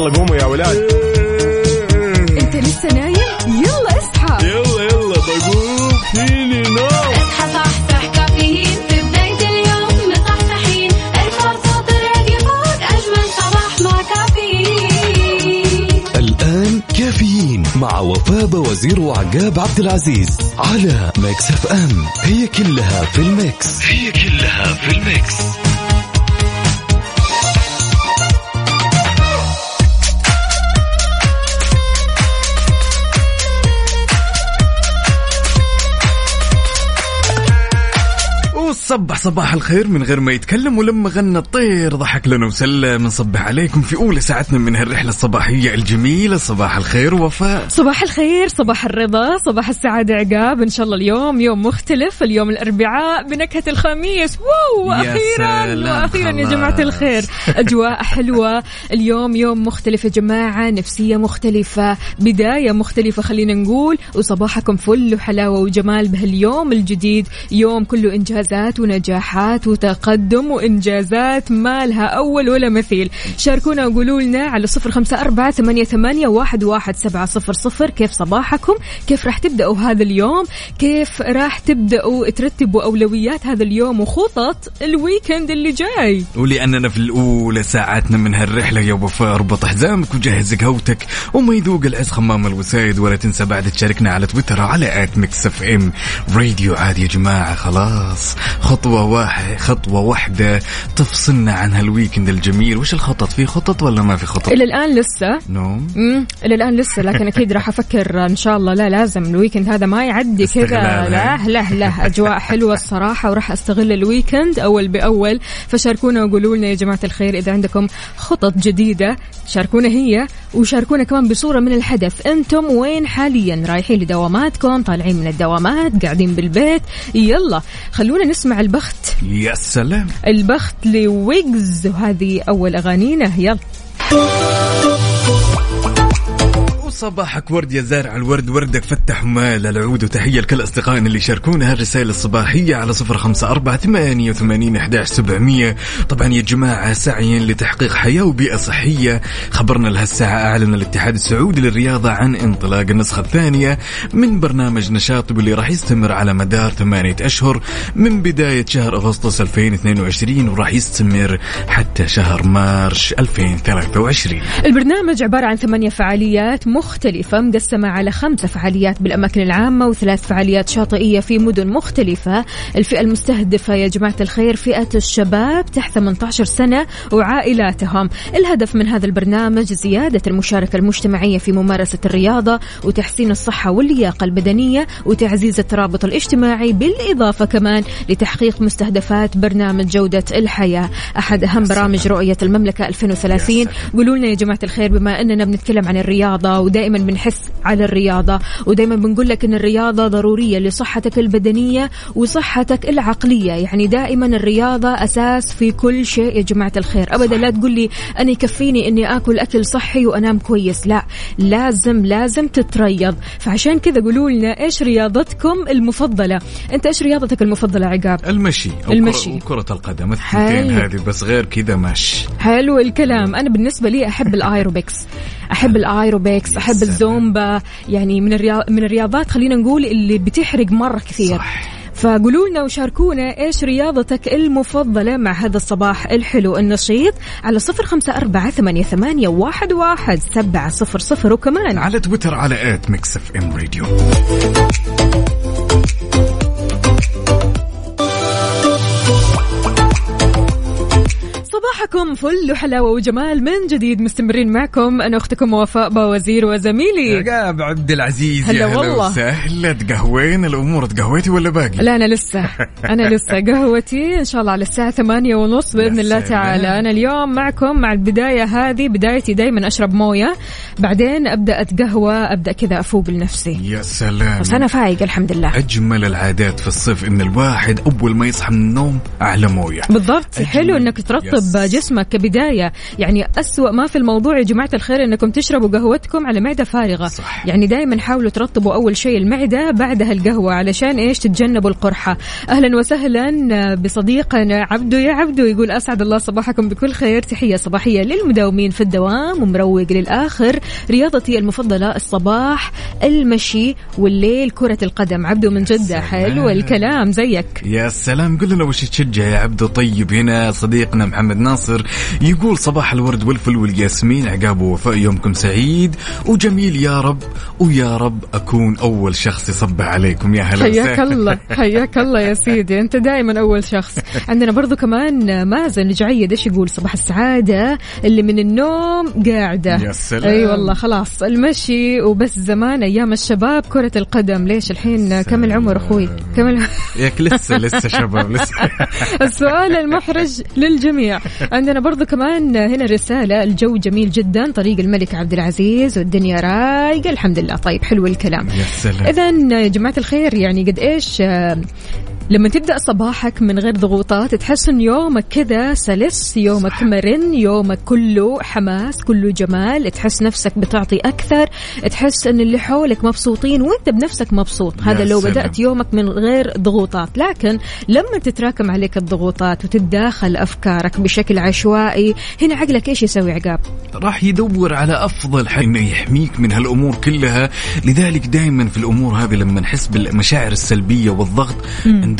يلا قوموا يا ولاد. انت لسه نايم؟ يلا اصحى. يلا يلا بقوم. فيني نوم. اصحى صحصح كافيين. في بداية اليوم مصحصحين. ارفع صوت الراديو فوق أجمل صباح مع كافيين. الآن كافيين مع وفاء باوزير وعقاب عبد العزيز على Mix FM. هي كلها في ال mix. هي كلها في ال mix. وصبح صباح الخير من غير ما يتكلم ولما غنى الطير ضحك لنا وسلم. نصبح عليكم في أولى ساعتنا من هالرحلة الصباحية الجميلة. صباح الخير وفاء. صباح الخير صباح الرضا صباح السعادة عقاب. إن شاء الله اليوم يوم مختلف اليوم الأربعاء بنكهة الخميس. واو أخيرا وأخيرا يا. جماعة الخير. أجواء حلوة. اليوم يوم مختلف يا جماعة نفسية مختلفة بداية مختلفة خلينا نقول. وصباحكم فل وحلاوة وجمال بهاليوم الجديد. يوم كله إنجازات ونجاحات وتقدم وإنجازات ما لها أول ولا مثيل. شاركونا وقولوا لنا على صفر خمسة أربعة ثمانية, ثمانية واحد, واحد سبعة صفر صفر. كيف صباحكم؟ كيف راح تبدأوا هذا اليوم؟ كيف راح تبدأوا ترتبوا أولويات هذا اليوم وخطط ال weekend اللي جاي؟ ولأننا في الأولى ساعاتنا من هالرحلة يا وفاء اربط حزامك وجهز قهوتك وما يذوق العز خمام الوسايد ولا تنسى بعد تشاركنا على تويتر على at Mix FM Radio عادي يا جماعة خلاص. خطوة واحدة خطوة واحدة. تفصلنا عن هال weekend الجميل. وش الخطط؟ في خطط ولا ما في خطط؟ إلى الآن لسه. نوم امم إلى الآن لسه لكن أكيد راح أفكر إن شاء الله. لا لازم ال weekend هذا ما يعدي كذا. لا لا. لا أجواء حلوة الصراحة وراح أستغل ال weekend أول بأول. فشاركونا وقولوا لنا يا جماعة الخير إذا عندكم خطط جديدة. شاركونا هي وشاركونا كمان بصورة من الحدث أنتم وين حاليا؟ رايحين لدواماتكم؟ طالعين من الدوامات؟ قاعدين بالبيت؟ يلا خلونا نسمع البخت. يا سلام. البخت لويجز. وهذه أول أغانينا. يلا. وصباحك ورد يا زارع الورد وردك فتح مال العود. وتحية لكل أصدقائنا اللي شاركونا هالرسائل الصباحية على صفر خمسة أربعة ثمانية وثمانين أحداش سبعمية. طبعا يا جماعة سعيا لتحقيق حياة وبيئة صحية. خبرنا لهالساعة أعلن الاتحاد السعودي للرياضة عن انطلاق النسخة الثانية من برنامج نشاط واللي راح يستمر على مدار ثمانية أشهر من بداية شهر أغسطس 2022 وراح يستمر حتى شهر مارش 2023 البرنامج عبارة عن ثمانية فعاليات مختلفة مقسمة على خمسة فعاليات بالأماكن العامة وثلاث فعاليات شاطئية في مدن مختلفة. الفئة المستهدفة يا جماعة الخير فئة الشباب تحت 18 سنة وعائلاتهم. الهدف من هذا البرنامج زيادة المشاركة المجتمعية في ممارسة الرياضة وتحسين الصحة واللياقة البدنية وتعزيز الترابط الاجتماعي بالإضافة كمان لتحقيق مستهدفات برنامج جودة الحياة. أحد أهم برامج رؤية المملكة 2030 قولوا لنا يا جماعة الخير بما أننا بنتكلم عن الرياضة ودائما بنحس على الرياضة ودائما بنقول لك أن الرياضة ضرورية لصحتك البدنية وصحتك العقلية. يعني دائما الرياضة أساس في كل شيء يا جماعة الخير. أبدا لا تقول لي أنا يكفيني أني أكل أكل صحي وأنام كويس. لا لازم لازم تتريض. فعشان كذا قولوا لنا إيش رياضتكم المفضلة؟ أنت إيش رياضتك المفضلة عقاب؟ المشي أو المشي. كرة, وكرة القدم الثنتين. هذه بس غير كذا مش حلو الكلام. أنا بالنسبة لي أحب الأيروبكس. أحب الايروبكس أحب سلام. الزومبا يعني من الرياض من الرياضات خلينا نقول اللي بتحرق مرة كثير صح. فقولوا لنا وشاركونا إيش رياضتك المفضلة مع هذا الصباح الحلو النشيط على صفر خمسة أربعة ثمانية, ثمانية واحد, واحد سبعة صفر صفر وكمان على تويتر على at Mix FM Radio صباحكم فل وحلاوة وجمال من جديد مستمرين معكم. أنا أختكم وفاء باوزير وزميلي. عقاب عبد العزيز هلا والله. وسهلا. تقهوين الأمور؟ تقهويتي ولا باقي؟ لا أنا لسه. أنا لسه. قهوتي إن شاء الله على الساعة ثمانية ونص بإذن الله. تعالى. أنا اليوم معكم مع البداية هذه. بدايتي دايما أشرب موية. بعدين أبدأ أتقهوى أبدأ كذا أفوق لنفسي. يا سلام. بس أنا فايق الحمد لله. أجمل العادات في الصيف إن الواحد أول ما يصحى من النوم على موية. بالضبط. أجمل. حلو انك يا ترطب جسمك كبداية. يعني أسوأ ما في الموضوع يا جماعة الخير أنكم تشربوا قهوتكم على معدة فارغة. صح. يعني دائما حاولوا ترطبوا أول شيء المعدة بعدها القهوة علشان إيش؟ تتجنبوا القرحة. أهلا وسهلا بصديقنا عبدو يا عبدو يقول أسعد الله صباحكم بكل خير. تحية صباحية للمداومين في الدوام ومروق للآخر. رياضتي المفضلة الصباح المشي والليل كرة القدم. عبدو من جدة. حلو الكلام زيك. يا سلام. قل لنا وش تشجع يا عبدو؟ طيب هنا صديقنا محمد ناصر يقول صباح الورد والفل والياسمين عقاب ووفاء يومكم سعيد وجميل يا رب ويا رب أكون أول شخص يصبح عليكم يا هلا حياك. الله حياك الله يا سيدي أنت دائما أول شخص. عندنا برضو كمان مازن جعيد إيش يقول؟ صباح السعادة اللي من النوم قاعدة. يا سلام. أي والله خلاص المشي وبس زمان أيام الشباب كرة القدم. ليش الحين كم العمر أخوي؟ كم العمر ياك لسه لسه شباب لسه. السؤال المحرج للجميع. عندنا برضو كمان هنا رسالة الجو جميل جدا طريق الملك عبد العزيز والدنيا رايقة الحمد لله. طيب حلو الكلام. إذا يا جماعة الخير يعني قد إيش آه، لما تبدأ صباحك من غير ضغوطات تحس إن يومك كذا سلس يومك مرن يومك كله حماس كله جمال تحس نفسك بتعطي أكثر تحس إن اللي حولك مبسوطين وأنت بنفسك مبسوط. هذا لو سلام. بدأت يومك من غير ضغوطات. لكن لما تتراكم عليك الضغوطات وتتداخل أفكارك بشكل عشوائي هنا عقلك إيش يسوي عقاب؟ راح يدور على أفضل حل إنه يحميك من هالأمور كلها. لذلك دائما في الأمور هذه لما نحس بالمشاعر السلبية والضغط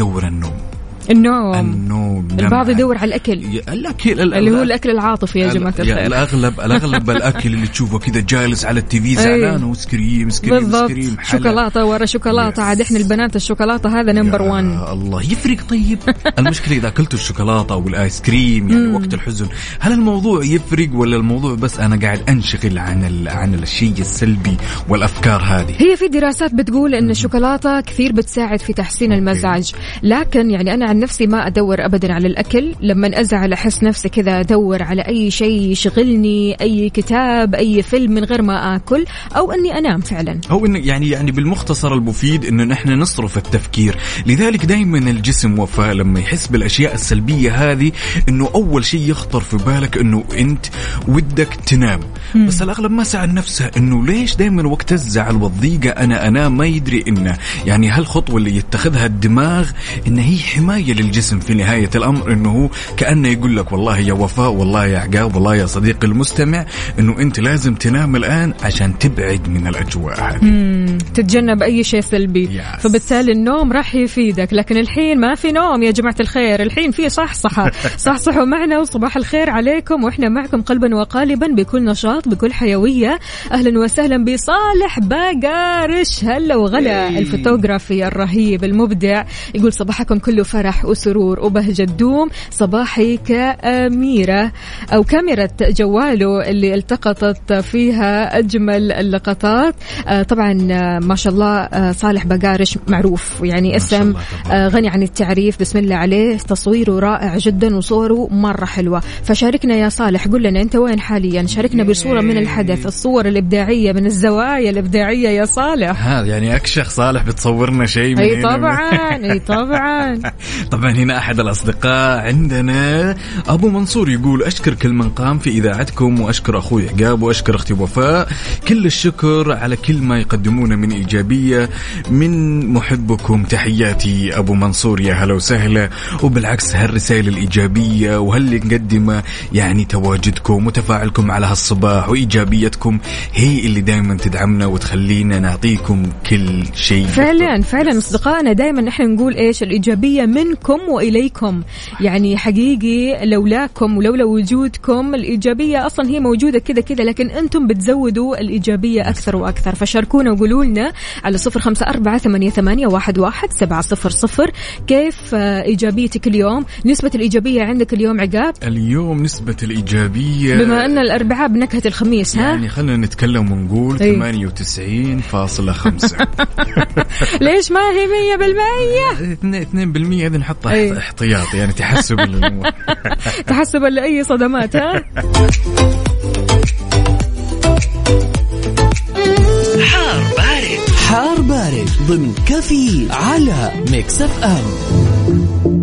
ندور النوم. النوم. النوم البعض. يدور على الأكل. ال- اللي هو ال- الأكل العاطفي يا جماعة ال- الخير. الأغلب الأغلب الأكل اللي تشوفه كذا جالس على ال TV زعلان وآيس كريم آيس كريم حلا. شوكولاتة ورا شوكولاتة. عاد إحنا البنات الشوكولاتة هذا number 1 يا الله يفرق طيب. المشكلة إذا اكلت الشوكولاتة أو الايس كريم يعني وقت الحزن هل الموضوع يفرق ولا الموضوع بس أنا قاعد أنشغل عن ال... عن الشيء السلبي والأفكار هذه؟ هي في دراسات بتقول إن الشوكولاتة كثير بتساعد في تحسين المزاج. لكن يعني أنا عن نفسي ما أدور ابدا على الأكل. لما أزعل أحس نفسي كذا أدور على أي شيء يشغلني أي كتاب أي فيلم من غير ما آكل أو إني أنام فعلا. أو انه يعني يعني بالمختصر المفيد إنه نحن نصرف التفكير، لذلك دائما الجسم وفاء لما يحس بالأشياء السلبية هذه إنه أول شيء يخطر في بالك إنه أنت ودك تنام، بس الأغلب ما سأل نفسه إنه ليش دائما وقت الزعل والضيقة أنا أنام ما يدري إنه. يعني هالخطوه اللي يتخذها الدماغ ان هي حماية للجسم في نهاية الأمر إنه هو كأنه يقول لك والله يا وفاء والله يا عقاب والله يا صديقي المستمع إنه أنت لازم تنام الآن عشان تبعد من الأجواء هذه. تتجنب أي شيء سلبي. Yes. فبالتالي النوم راح يفيدك. لكن الحين ما في نوم يا جماعة الخير. الحين في صحصحة. صحصحوا معنا وصباح الخير عليكم. وإحنا معكم قلبا وقالبا بكل نشاط بكل حيوية. أهلا وسهلا بصالح باقارش. هلا وغلا. الفوتوغرافي الرهيب المبدع يقول صباحكم كله فرح. وسرور وبهجة دوم صباحي كأميرة أو كاميرا جواله اللي التقطت فيها أجمل اللقطات. آه، طبعا آه، ما شاء الله آه، صالح بقارش معروف. يعني اسم غني عن التعريف. بسم الله عليه. تصويره رائع جدا وصوره مرة حلوة. فشاركنا يا صالح. قل لنا أنت وين حاليا؟ شاركنا بصورة من الحدث الصور الإبداعية من الزوايا الإبداعية يا صالح. هذا يعني أكشخ صالح بتصورنا شيء من إي طبعا إي طبعا. طبعا هنا أحد الأصدقاء عندنا. أبو منصور يقول أشكر كل من قام في إذاعتكم وأشكر أخوي عقاب وأشكر أختي وفاء. كل الشكر على كل ما يقدمونه من إيجابية من محبكم. تحياتي أبو منصور يا هلا وسهلا. وبالعكس هالرسائل الإيجابية وهاللي نقدمه يعني تواجدكم وتفاعلكم على هالصباح وإيجابيتكم هي اللي دائما تدعمنا وتخلينا نعطيكم كل شيء. فعلا فعلا أصدقائنا دائما نحن نقول إيش؟ الإيجابية منكم وإليكم. يعني حقيقي لولاكم ولولا وجودكم الإيجابية أصلا هي موجودة كذا كذا لكن أنتم بتزودوا الإيجابية أكثر وأكثر. فشاركونا وقولوا لنا على صفر خمسة أربعة ثمانية, ثمانية واحد, واحد سبعة صفر صفر. كيف إيجابيتك اليوم؟ نسبة الإيجابية عندك اليوم عقاب؟ اليوم نسبة الإيجابية بما أن الاربعاء بنكهة الخميس ها؟ يعني خلينا نتكلم ونقول إيه. 98.5 ليش ما هي مية بالمية؟ 2% إيه. احتياط يعني تحسب للأمور تحسبا لأي صدمات ها؟ حار بارد. حار بارد ضمن كافيين على Mix FM.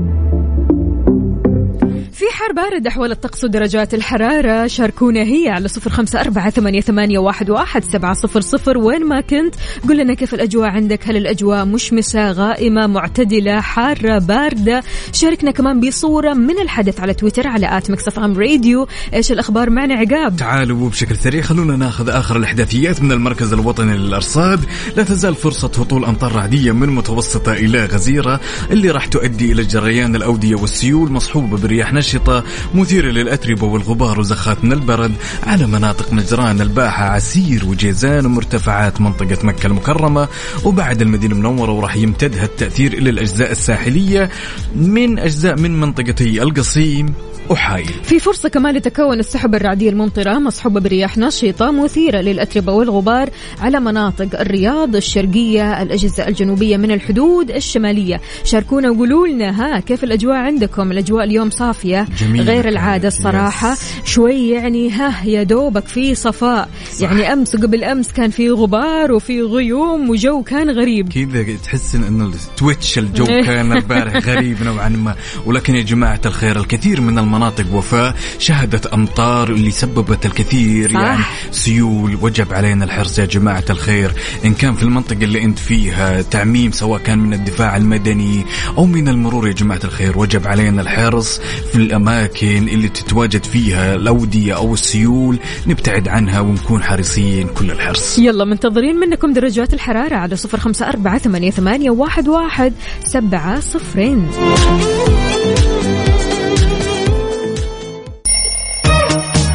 أخبار بارد أحوال الطقس ودرجات الحرارة. شاركونا هي على صفر خمسة أربعة ثمانية, واحد, سبعة صفر صفر. وين ما كنت قل لنا كيف الأجواء عندك. هل الأجواء مشمسة غائمة معتدلة حارة باردة؟ شاركنا كمان بصورة من الحدث على تويتر على at Mix FM Radio. إيش الأخبار؟ معنا عقاب. تعالوا بشكل سريع خلونا ناخذ آخر الأحداثيات من المركز الوطني للأرصاد. لا تزال فرصة هطول أمطار رعدية من متوسطة إلى غزيرة اللي راح تؤدي إلى جريان الأودية والسيول مصحوبة برياح نشطه مثيره للأتربة والغبار وزخات من البرد على مناطق نجران الباحة عسير وجيزان ومرتفعات منطقة مكة المكرمة. وبعد المدينة المنورة وراح يمتد هالتاثير إلى الأجزاء الساحلية من أجزاء من منطقتي القصيم وحايل في فرصة كمان لتكون السحب الرعدية الممطرة مصحوبة برياح نشطة مثيرة للأتربة والغبار على مناطق الرياض الشرقية الأجزاء الجنوبية من الحدود الشمالية. شاركونا وقولوا لنا ها كيف الأجواء عندكم؟ الأجواء اليوم صافية؟ جميلة غير. العادة الصراحة. يس. شوي يعني ها يا دوبك في صفاء. يعني أمس وقبل أمس كان في غبار وفي غيوم وجو كان غريب. كذا تحس ان إنه التويتش الجو كان البارح غريب نوعا ما. ولكن يا جماعة الخير الكثير من المناطق وفاء شهدت أمطار اللي سببت الكثير صح. يعني سيول. وجب علينا الحرص يا جماعة الخير. إن كان في المنطقة اللي أنت فيها تعميم سواء كان من الدفاع المدني أو من المرور يا جماعة الخير وجب علينا الحرص في الأماكن اللي تتواجد فيها الأودية أو السيول. نبتعد عنها ونكون حريصين كل الحرص. يلا منتظرين منكم درجات الحرارة على صفر خمسة أربعة ثمانية, ثمانية واحد, واحد سبعة صفرين.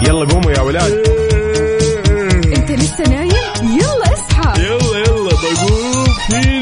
يلا قوموا يا ولاد. أنت لسه نايم؟ يلا اصحى. يلا يلا بقوم فيني.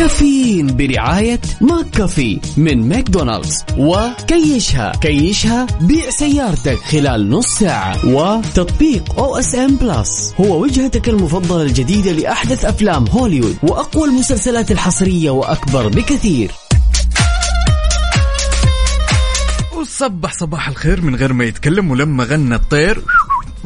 كافيين برعاية McCafé من ماكدونالدز. وكيشها. كيشها بيع سيارتك خلال نص ساعة. وتطبيق OSN Plus هو وجهتك المفضلة الجديدة لأحدث أفلام هوليوود وأقوى المسلسلات الحصرية وأكبر بكثير. وصبح صباح الخير من غير ما يتكلم ولما غنى الطير.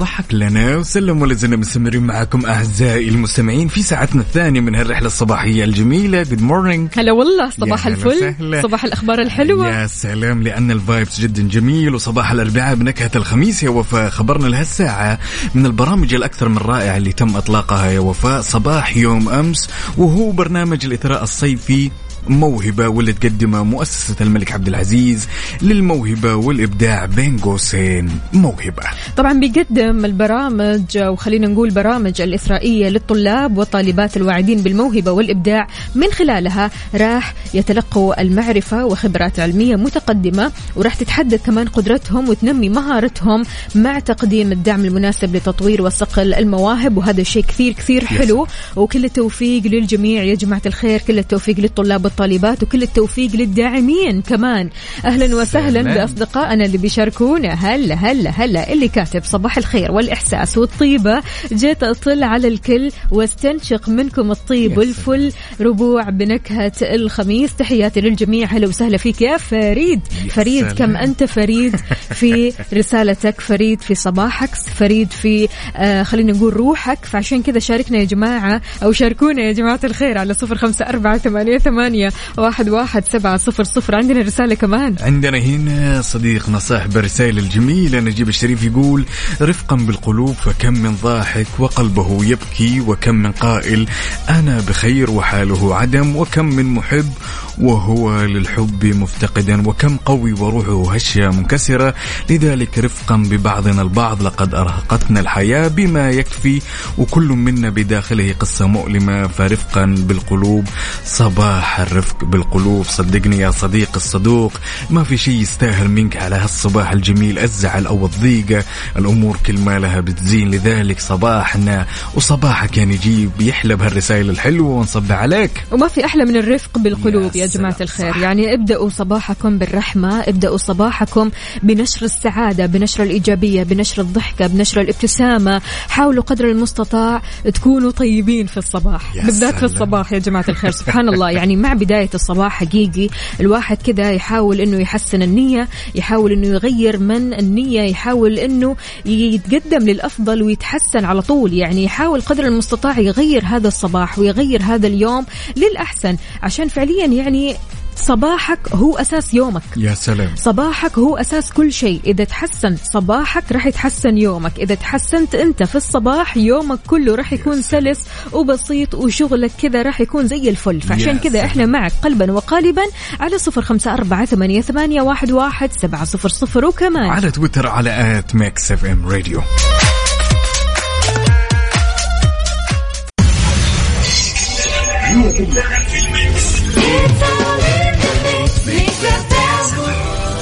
ضحك لنا. وسلم ولا زلنا مستمرين معكم أعزائي المستمعين في ساعتنا الثانية من هالرحلة الصباحية الجميلة. Good morning هلا والله صباح الفل. وسهلا. صباح الأخبار الحلوة. يا سلام لأن ال vibes جدا جميل. وصباح الأربعاء بنكهة الخميس يا وفاء. خبرنا لهالساعة من البرامج الأكثر من رائعة اللي تم إطلاقها يا وفاء. صباح يوم أمس وهو برنامج الإثراء الصيفي موهبة واللي تقدمها مؤسسة الملك عبد العزيز للموهبة والإبداع بين قوسين. موهبة. طبعا بيقدم البرامج وخلينا نقول برامج الإثرائية للطلاب والطالبات الواعدين بالموهبة والإبداع. من خلالها راح يتلقوا المعرفة وخبرات علمية متقدمة وراح تتحدد كمان قدرتهم وتنمي مهارتهم مع تقديم الدعم المناسب لتطوير وصقل المواهب. وهذا شيء كثير كثير حلو. وكل التوفيق للجميع. يا جماعة الخير كل التوفيق للطلاب والطالبات وكل التوفيق للداعمين كمان. أهلا وسهلا. بأصدقائنا اللي بيشاركونا. هلا هلا هلا. اللي كاتب صباح الخير والإحساس والطيبة. جيت أطل على الكل واستنشق منكم الطيب والفل. ربوع بنكهة الخميس. تحياتي للجميع. هلا وسهلا فيك يا فريد. فريد. كم أنت فريد في رسالتك؟ فريد في صباحك. فريد في آه خلينا نقول روحك. فعشان كذا شاركنا يا جماعة أو شاركونا يا جماعة الخير على صفر خمسة أربعة ثمانية, ثمانية واحد, واحد سبعة صفر صفر. عندنا رسالة كمان. عندنا هنا صديقنا صاحب الرسائل الجميلة نجيب الشريف يقول رفقا بالقلوب فكم من ضاحك وقلبه يبكي وكم من قائل أنا بخير وحاله عدم وكم من محب وهو للحب مفتقدا وكم قوي وروحه هشة منكسرة. لذلك رفقا ببعضنا البعض لقد أرهقتنا الحياة بما يكفي وكل منا بداخله قصة مؤلمة. فرفقا بالقلوب صباح الرفق بالقلوب صدقني يا صديق الصدوق ما في شيء يستاهل منك على هالصباح الجميل الزعل أو الضيقة. الأمور كل ما لها بتزين لذلك صباحنا وصباحك يا نجيب يحلى بهالرسائل الحلوة ونصب عليك. وما في أحلى من الرفق بالقلوب يا سلام، الخير. صح. يعني ابدأوا صباحكم بالرحمة ابدأوا صباحكم بنشر السعادة بنشر الإيجابية بنشر الضحكة بنشر الابتسامة. حاولوا قدر المستطاع تكونوا طيبين في الصباح بالذات في. الصباح يا جماعة الخير. سبحان الله. يعني مع بداية الصباح حقيقي. الواحد كذا يحاول إنه يحسن النية يحاول إنه يغير من النية يحاول إنه يتقدم للأفضل ويتحسن على طول. يعني يحاول قدر المستطاع يغير هذا الصباح ويغير هذا اليوم للأحسن. عشان فعليا يعني صباحك هو أساس يومك. يا سلام. صباحك هو أساس كل شيء. إذا تحسن صباحك راح يتحسن يومك. إذا تحسنت أنت في الصباح يومك كله راح يكون سلس وبسيط وشغلك كذا راح يكون زي الفل. فعشان كذا. إحنا معك قلبا وقالبا على صفر خمسة أربعة ثمانية, ثمانية واحد, واحد سبعة صفر صفر. وكمان على تويتر على آت ميكس إف إم راديو.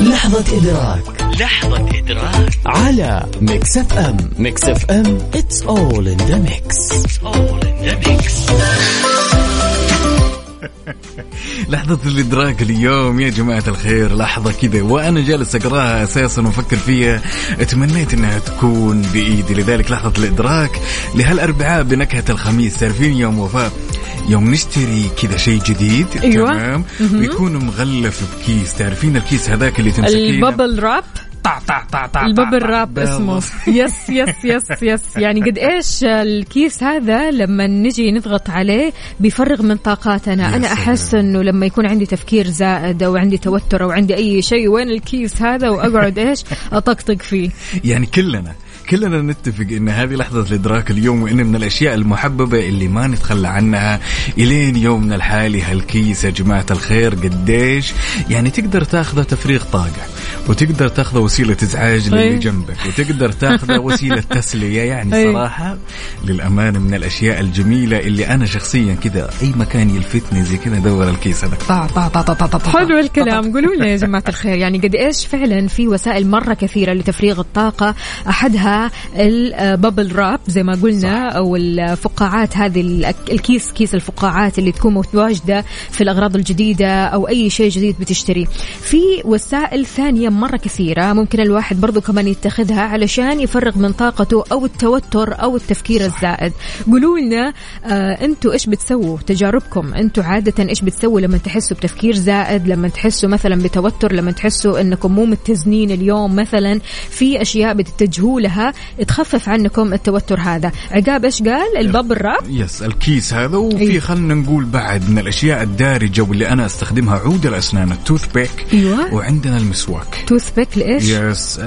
لحظة إدراك. لحظة إدراك. على ميكس اف ام. ميكس اف ام. It's all in the mix. لحظة الإدراك اليوم يا جماعة الخير لحظة كذا. وأنا جالس أقراها أساسا وأفكر فيها. تمنيت أنها تكون بإيدي. لذلك لحظة الإدراك لهالأربعاء بنكهة الخميس. تعرفين يوم وفاء يوم نشتري كذا شيء جديد. أيوة. تمام. ويكون مغلف بكيس. تعرفين الكيس هذاك اللي تمسكينه؟ ال bubble wrap؟ طع طع طع طع ال bubble طع- wrap بالضبط. اسمه. yes yes yes yes يعني قد إيش الكيس هذا لما نجي نضغط عليه بيفرغ من طاقاتنا. أنا. أحس إنه لما يكون عندي تفكير زائد أو عندي توتر أو عندي أي شيء وين الكيس هذا وأقعد إيش؟ أطقطق فيه. يعني كلنا كلنا نتفق إن هذه لحظة الإدراك اليوم وإن من الأشياء المحببة اللي ما نتخلى عنها إلين يومنا الحالي هالكيس يا جماعة الخير قديش يعني تقدر تاخذه تفريغ طاقة وتقدر تاخذه وسيلة إزعاج للي أي. جنبك وتقدر تاخذه وسيلة تسلية يعني أي. صراحة للأمانة من الأشياء الجميلة اللي أنا شخصيا كذا أي مكان يلفتني زي كذا أدور الكيس هذا طع طع طع طع طع طع طع. حلو الكلام قولوا لنا يا جماعة الخير يعني قد إيش فعلا في وسائل مرة كثيرة لتفريغ الطاقة أحدها ال bubble wrap زي ما قلنا أو الفقاعات هذه ال- الكيس كيس الفقاعات اللي تكون متواجدة في الأغراض الجديدة أو أي شيء جديد بتشتريه في وسائل ثانية مرة كثيرة ممكن الواحد برضو كمان يتخذها علشان يفرغ من طاقته أو التوتر أو التفكير الزائد. قولوا لنا آه أنتوا إيش بتسووا؟ تجاربكم. أنتوا عادة إيش بتسووا لما تحسوا بتفكير زائد لما تحسوا مثلا بتوتر لما تحسوا أنكم مو متزنين اليوم مثلا في أشياء بتتجهوا لها تخفف عنكم التوتر هذا. عقاب إيش قال؟ الباب الراب. yes الكيس هذا. وفي أيوة. خلنا نقول بعد من الأشياء الدارجة واللي أنا أستخدمها عود الاسنان ال toothpick. أيوة. وعندنا المسواك. toothpick لإيش؟ yes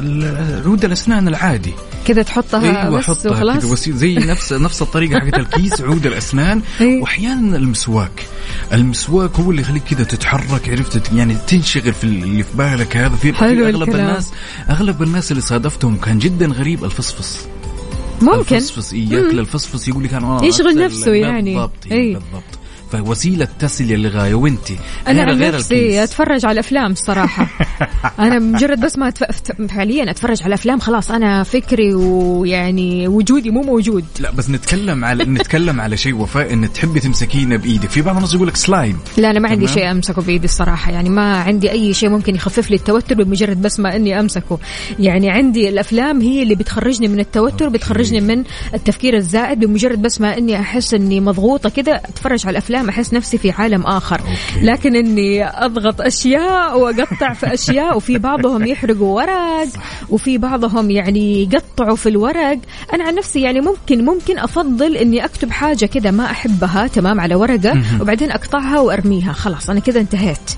عود الاسنان العادي. كذا تحطها أيوه بس وخلاص. كذا وسي- زي نفس نفس الطريقة حقت الكيس عود الأسنان. أيوة. واحيانا المسواك. المسواك هو اللي يخليك كذا تتحرك عرفت؟ يعني تنشغل في اللي في بالك هذا. في, حلو أغلب الكلام. الناس أغلب الناس اللي صادفتهم كان جدا غريب الفصفص. ممكن. الفصفص ياكل الفصفص يقول لك أنا يشغل أكثر- نفسه يعني. بالضبط أي. إيه. بالضبط. فوسيلة تسليه للغايه وانت أنا غير- غير نفسي الكيس. أتفرج على افلام الصراحه أنا مجرد بس ما أتف... فعليا أتفرج على افلام خلاص. أنا فكري ويعني وجودي مو موجود. لا بس نتكلم على نتكلم على شيء وفاء إن تحبي تمسكينه بإيدك. في بعض الناس يقول لك سلايم لا أنا ما عندي. شيء أمسكه بإيدي الصراحة. يعني ما عندي أي شيء ممكن يخفف لي التوتر بمجرد بس ما إني أمسكه. يعني عندي الأفلام هي اللي بتخرجني من التوتر بتخرجني من التفكير الزائد. بمجرد بس ما إني أحس إني مضغوطة كذا أتفرج على الأفلام أحس نفسي في عالم آخر. أوكي. لكن إني أضغط أشياء وأقطع في أشياء وفي بعضهم يحرقوا ورق وفي بعضهم يعني يقطعوا في الورق. أنا عن نفسي يعني ممكن ممكن أفضل إني أكتب حاجة كذا ما أحبها تمام على ورقة وبعدين أقطعها وأرميها. خلاص أنا كذا انتهيت.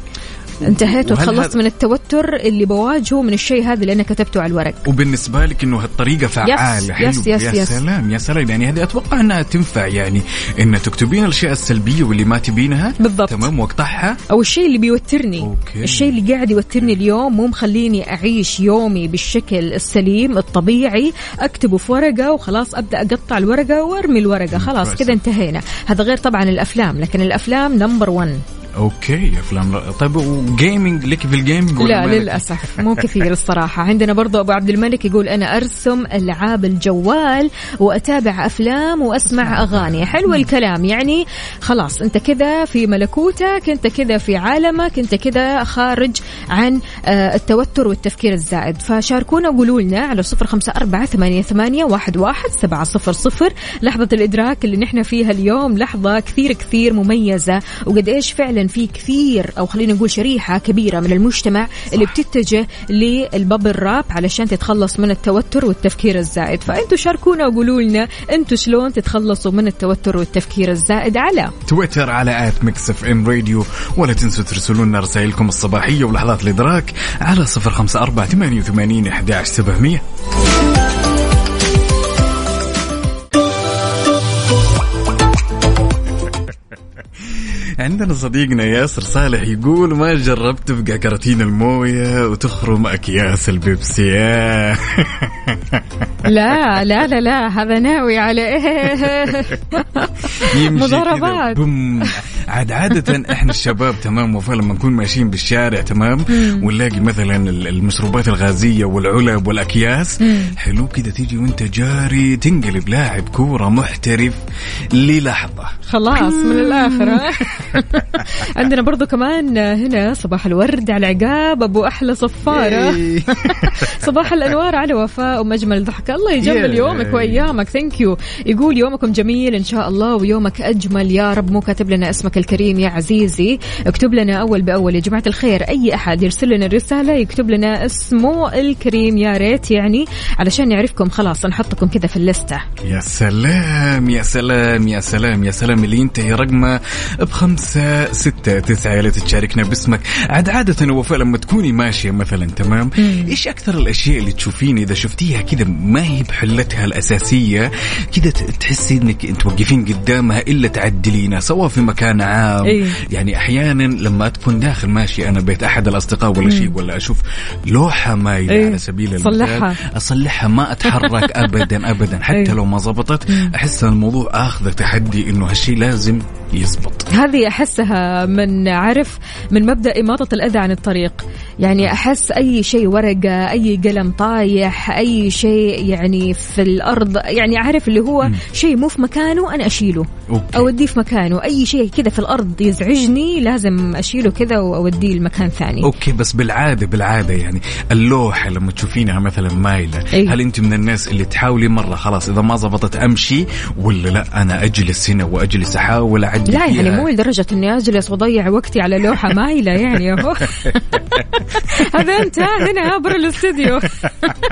انتهيت وتخلصت من التوتر اللي بواجهه من الشيء هذا اللي أنا كتبته على الورق. وبالنسبة لك إنه هالطريقة فعالة حلو. yes- yes- يا yes. سلام يا سلام. يعني هذه أتوقع أنها تنفع يعني إن تكتبين الأشياء السلبية واللي ما تبينها. بالضبط. تمام واقطعها أو الشيء اللي بيوترني. okay. الشيء اللي قاعد يوترني اليوم مو مخليني أعيش يومي بالشكل السليم الطبيعي. أكتبه في ورقة وخلاص أبدأ أقطع الورقة وأرمي الورقة. خلاص. كذا انتهينا. هذا غير طبعا الأفلام لكن الأفلام number 1 okay افلام طيب و gaming لك في ال gaming ولا لا مالك؟ للأسف. مو كثير الصراحة. عندنا برضو أبو عبد الملك يقول أنا أرسم ألعاب الجوال وأتابع أفلام وأسمع أغاني. حلو الكلام. يعني خلاص أنت كذا في ملكوتك أنت كذا في عالمك أنت كذا خارج عن آه، التوتر والتفكير الزائد. فشاركونا وقولوا لنا على صفر خمسة أربعة ثمانية, ثمانية واحد, واحد سبعة صفر صفر. لحظة الإدراك اللي نحن فيها اليوم لحظة كثير كثير مميزة. وقد إيش فعلا في كثير أو خلينا نقول شريحة كبيرة من المجتمع صح. اللي بتتجه لل bubble wrap علشان تتخلص من التوتر والتفكير الزائد فانتم شاركونا وقولوا لنا أنتم شلون تتخلصوا من التوتر والتفكير الزائد على تويتر على آت ميكس إف إم راديو ولا تنسوا ترسلوا لنا رسائلكم الصباحية ولحظات الإدراك على 054 88 11700 عندنا صديقنا ياسر صالح يقول ما جربت تفقع كراتين الموية وتخرم أكياس البيبسي. لا لا لا لا هذا ناوي على كذا مضاربات. عاد عادة إحنا الشباب تمام وفا لما نكون ماشيين بالشارع تمام ونلاقي مثلا ال- المشروبات الغازية والعلب والأكياس حلو كذا تيجي وأنت جاري تنقلب لاعب كورة محترف للحظة خلاص من الآخر ها؟ عندنا برضو كمان هنا صباح الورد على عقاب أبو أحلى صفارة. إيه. صباح الأنوار على وفاء ام اجمل ضحكه الله يجمل. يومك وأيامك. thank you يقول يومكم جميل إن شاء الله ويومك أجمل. يا رب مو كاتب لنا اسمك الكريم يا عزيزي. اكتب لنا أول بأول يا جماعة الخير. أي أحد يرسل لنا رساله يكتب لنا اسمه الكريم. يا ريت يعني علشان نعرفكم خلاص نحطكم كذا في اللستة. يا سلام يا سلام يا سلام يا سلام. اللي ينتهي رقمه بخمسة ستة تسعة يا ليت تشاركنا باسمك عاد عادة وفاء لما تكوني ماشية مثلا تمام إيش أكثر الأشياء اللي تشوفين إذا شفتيها كذا ما هي بحلتها الأساسية كذا تحسي إنك توقفين قدامها إلا تعدلينها سواء في مكان عام إيه. يعني أحيانا لما تكون داخل ماشي أنا بيت أحد الأصدقاء ولا شيء ولا أشوف لوحة مايلة إيه. على سبيل المثال صلحها. أصلحها ما أتحرك ابدا ابدا حتى أيوة. لو ما زبطت أحس إن الموضوع آخذ تحدي إنه هالشيء لازم يزبط. هذه أحسها من عارف من مبدأ إماطة الأذى عن الطريق. يعني أحس أي شيء ورقه أي قلم طايح أي شيء يعني في الأرض يعني عارف اللي هو شيء مو في مكانه أنا أشيله. أوكي. أوديه في مكانه. أي شيء كذا في الأرض يزعجني لازم أشيله كذا وأوديه لمكان ثاني. okay بس بالعادة بالعادة يعني اللوحة لما تشوفينها مثلا مايلة أيوة. هل أنت من الناس اللي تحاولي مرة خلاص إذا ما زبطت أمشي ولا لا أنا أجلس هنا وأجلس أحاول اعدي لا يعني؟ مو لدرجة إني أجلس وأضيع وقتي على لوحة مايلة يعني اهو هذا أنت هنا برا الاستوديو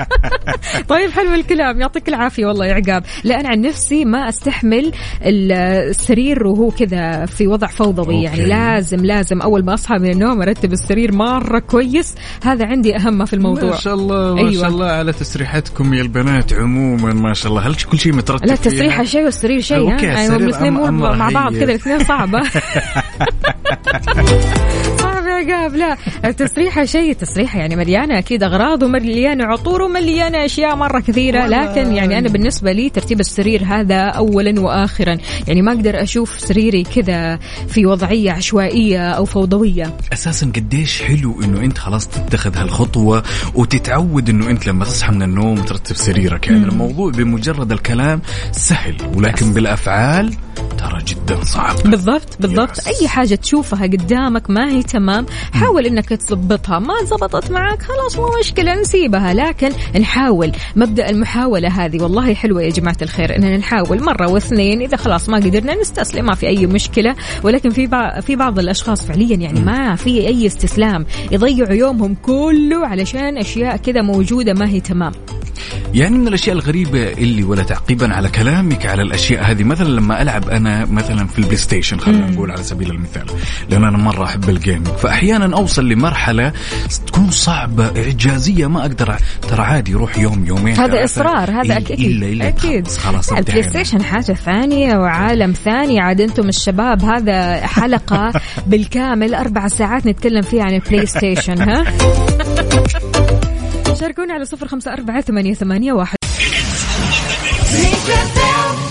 طيب حلو الكلام يعطيك العافية والله يا عقاب لا أنا عن نفسي ما أستحمل السرير وهو كذا في وضع فوضوي okay. يعني لازم لازم أول ما أصحى من النوم أرتب السرير مرة كويس هذا عندي أهم ما في الموضوع ما شاء الله ما أيوة. شاء الله على تسريحتكم يا البنات عموما ما شاء الله هل كل شيء مترتب لا التسريحة؟ شيء والسرير شيء أوكي، السرير يعني الاثنين أمر- أمر مع بعض. كذا الاثنين صعبة. صعب يا قاب لا التسريحة شيء التسريحة يعني مليانة أكيد أغراض ومليانة عطور ومليانة أشياء مرة كثيرة. لكن يعني أنا بالنسبة لي ترتيب السرير هذا أولا وآخرا. يعني ما أقدر أشوف سريري كذا في وضعية عشوائية أو فوضوية. أساسا قديش حلو إنه أنت خلاص تتخذ هالخطوة وتتعود إنه أنت لما تصحى من النوم ترتب سريرك. يعني الموضوع بمجرد الكلام سهل ولكن بالأفعال ترى جدا صعب. بالضبط بالضبط. يس. أي حاجة تشوفها قدامك ما هي تمام حاول إنك تظبطها ما زبطت معك؟ خلاص مو مشكلة نسيبها. لكن نحاول. مبدأ المحاولة هذه والله حلوة يا جماعة الخير إننا نحاول مرة واثنين. إذا خلاص ما قدرنا نستسلم ما في أي مشكلة. ولكن في بعض في بعض الأشخاص فعليا يعني ما في أي استسلام. يضيعوا يومهم كله علشان أشياء كذا موجودة ما هي تمام. يعني من الأشياء الغريبة اللي ولا تعقيبا على كلامك على الأشياء هذه. مثلا لما ألعب أنا مثلا في ال PlayStation خلينا نقول على سبيل المثال. لأن أنا مرة أحب ال gaming فاحيانا أوصل لمرحلة تكون صعبة إعجازية ما أقدر ترى عادي يروح يوم يومين هذا. إصرار هذا إلا- أكيد إلا إلا أكيد خلاص لا، ال PlayStation حاجة ثانية وعالم ثاني عاد أنتم الشباب هذا حلقة بالكامل أربع ساعات نتكلم فيها عن ال PlayStation ها شاركونا على صفر خمسة أربعة ثمانية, ثمانية واحد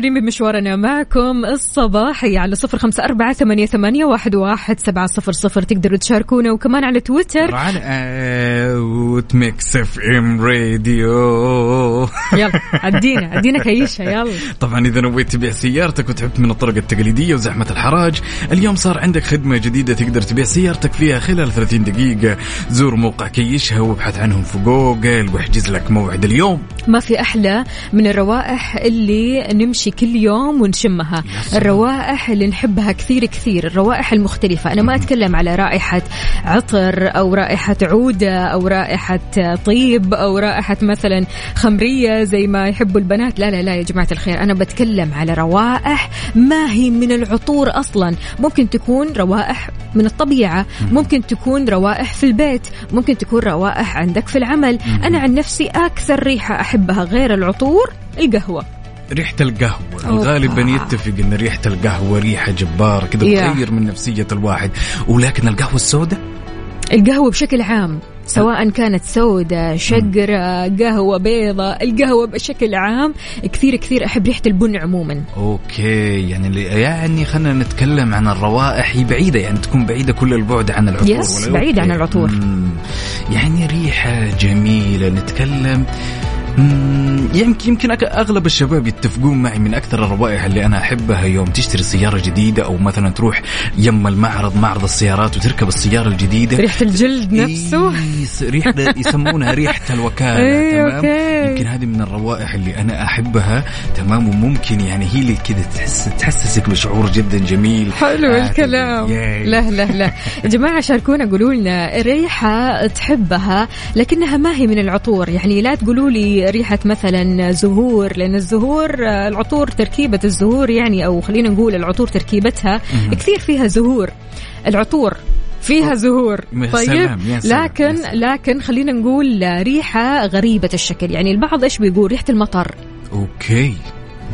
ومستمرين بمشوارنا معكم الصباحي على صفر خمسة أربعة ثمانية, ثمانية واحد, واحد سبعة صفر صفر. تقدروا تشاركونا وكمان على تويتر. على at Mix FM Radio. يلا ادينا ادينا كيشة يلا. طبعا إذا نويت تبيع سيارتك وتعبت من الطرق التقليدية وزحمة الحراج اليوم صار عندك خدمة جديدة تقدر تبيع سيارتك فيها خلال 30 دقيقة. زور موقع كيشها وابحث عنهم في جوجل واحجز لك موعد اليوم. ما في أحلى من الروائح اللي نمشي كل يوم ونشمها. الروائح اللي نحبها كثير كثير الروائح المختلفة. أنا ما أتكلم على رائحة عطر أو رائحة عودة أو رائحة طيب أو رائحة مثلا خمرية زي ما يحبوا البنات. لا لا لا يا جماعة الخير أنا بتكلم على روائح ما هي من العطور أصلا. ممكن تكون روائح من الطبيعة ممكن تكون روائح في البيت ممكن تكون روائح عندك في العمل. أنا عن نفسي أكثر ريحة أحبها غير العطور القهوة. ريحة القهوة أوبا. غالبا يتفق إن ريحة القهوة ريحة جبارة كذا. تغير من نفسية الواحد ولكن القهوة السوداء القهوة بشكل عام سواء كانت سوداء شقرة قهوة بيضة القهوة بشكل عام كثير كثير أحب ريحة البن عموما okay يعني اللي يعني خلينا نتكلم عن الروائح هي بعيدة يعني تكون بعيدة كل البعد عن العطور yes، بعيدة okay. عن العطور. يعني ريحة جميلة نتكلم يمكن يمكن أغلب الشباب يتفقون معي من أكثر الروائح اللي أنا أحبها يوم تشتري سيارة جديدة أو مثلا تروح يم المعرض معرض السيارات وتركب السيارة الجديدة. ريحة الجلد نفسه. إيه، ريحة يسمونها ريحة الوكالة إيه، تمام؟ أوكي. يمكن هذه من الروائح اللي أنا أحبها تمام؟ وممكن يعني هي اللي كذا تحس تحسسك بشعور جدا جميل. حلو آه، الكلام. لا لا لا. يا جماعة شاركونا قولوا لنا ريحة تحبها لكنها ما هي من العطور. يعني لا تقولوا لي ريحة مثلا زهور لأن الزهور آه، العطور تركيبة الزهور يعني أو خلينا نقول العطور تركيبتها كثير فيها زهور. العطور فيها زهور. طيب لكن. لكن خلينا نقول ريحة غريبة الشكل. يعني البعض إيش بيقول؟ ريحة المطر. Okay.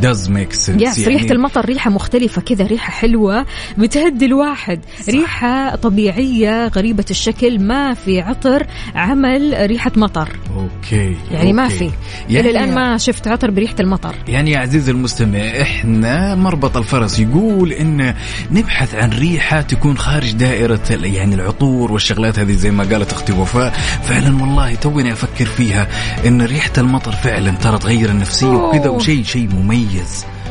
Does make sense. Yes يعني ريحة المطر ريحة مختلفة كذا ريحة حلوة بتهدي الواحد. صح. ريحة طبيعية غريبة الشكل ما في عطر عمل ريحة مطر. أوكي يعني ما أوكي. في. يعني إلى الآن ما شفت عطر بريحة المطر. يعني يا عزيزي المستمع إحنا مربط الفرس يقول إن نبحث عن ريحة تكون خارج دائرة يعني العطور والشغلات هذه زي ما قالت أختي وفاء. فعلا والله توني أفكر فيها إن ريحة المطر فعلا ترى تغير النفسية وكذا. وشيء شيء مميز.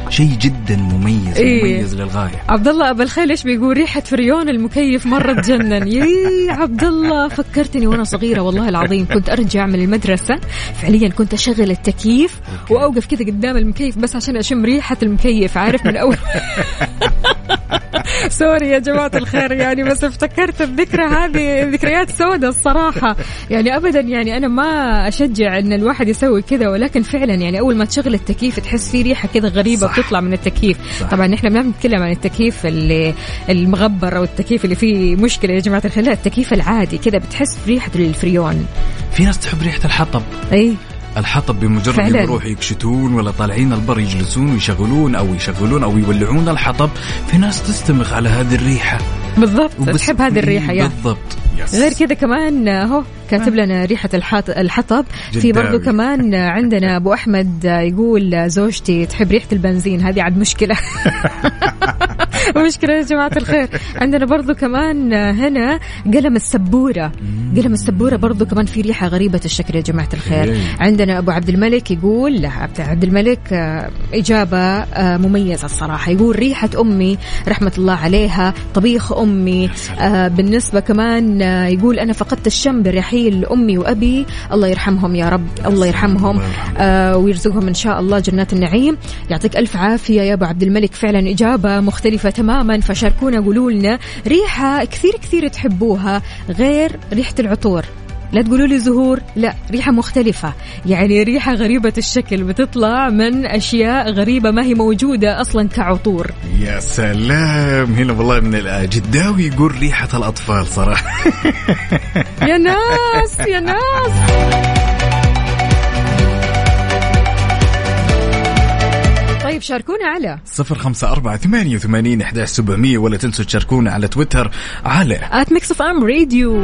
شيء جدا مميز إيه. مميز للغاية. عبد الله أبو الخيل إيش بيقول؟ ريحة فريون المكيف مرة تجنن. يي عبد الله فكرتني وأنا صغيرة والله العظيم. كنت أرجع من المدرسة فعليا كنت أشغل التكييف وأوقف كذا قدام المكيف بس عشان أشم ريحة المكيف عارف؟ من أول سوري يا جماعة الخير يعني بس افتكرت الذكرى هذه ذكريات سوداء الصراحة. يعني أبدا يعني أنا ما أشجع أن الواحد يسوي كذا ولكن فعلا يعني أول ما تشغل التكييف تحس في ريحة كذا غريبة صح. بتطلع من التكييف. صح. طبعا إحنا ما بنتكلم عن التكييف اللي المغبر أو التكييف اللي فيه مشكلة يا جماعة الخير لا التكييف العادي كذا بتحس بريحة الفريون. في ناس تحب ريحة الحطب. أي. الحطب بمجرد. ما يروحوا يكشتون ولا طالعين البر يجلسون ويشغلون أو يشغلون أو يولعون الحطب في ناس تستمخ على هذه الريحة بالضبط. تحب هذه الريحة يا. بالضبط. يس. غير كذا كمان اهو كاتب لنا ريحة الحط... الحطب. في. برضو كمان عندنا أبو أحمد يقول زوجتي تحب ريحة البنزين؟ هذه عاد مشكلة. مشكلة يا جماعة الخير. عندنا برضو كمان هنا قلم السبورة. قلم السبورة برضو كمان في ريحة غريبة الشكل يا جماعة الخير. عندنا أبو عبد الملك يقول لا عبد- الملك إجابة آه، مميزة الصراحة. يقول ريحة أمي رحمة الله عليها طبيخ أمي آه، بالنسبة كمان آه، يقول أنا فقدت الشم برحيل أمي وأبي. الله يرحمهم يا رب. الله يرحمهم. آه، ويرزقهم إن شاء الله جنات النعيم. يعطيك ألف عافية يا أبو عبد الملك. فعلا إجابة مختلفة تماما. فشاركونا قولوا لنا ريحة كثير كثير تحبوها غير ريحة العطور. لا تقولوا لي زهور لا ريحة مختلفة. يعني ريحة غريبة الشكل بتطلع من أشياء غريبة ما هي موجودة أصلا كعطور. يا سلام. هنا والله من الجداوي يقول ريحة الأطفال صراحة. يا ناس يا ناس. طيب شاركونا على صفر خمسة أربعة ثمانية وثمانين إحداش سبعمية ولا تنسوا تشاركونا على تويتر على at Mix FM Radio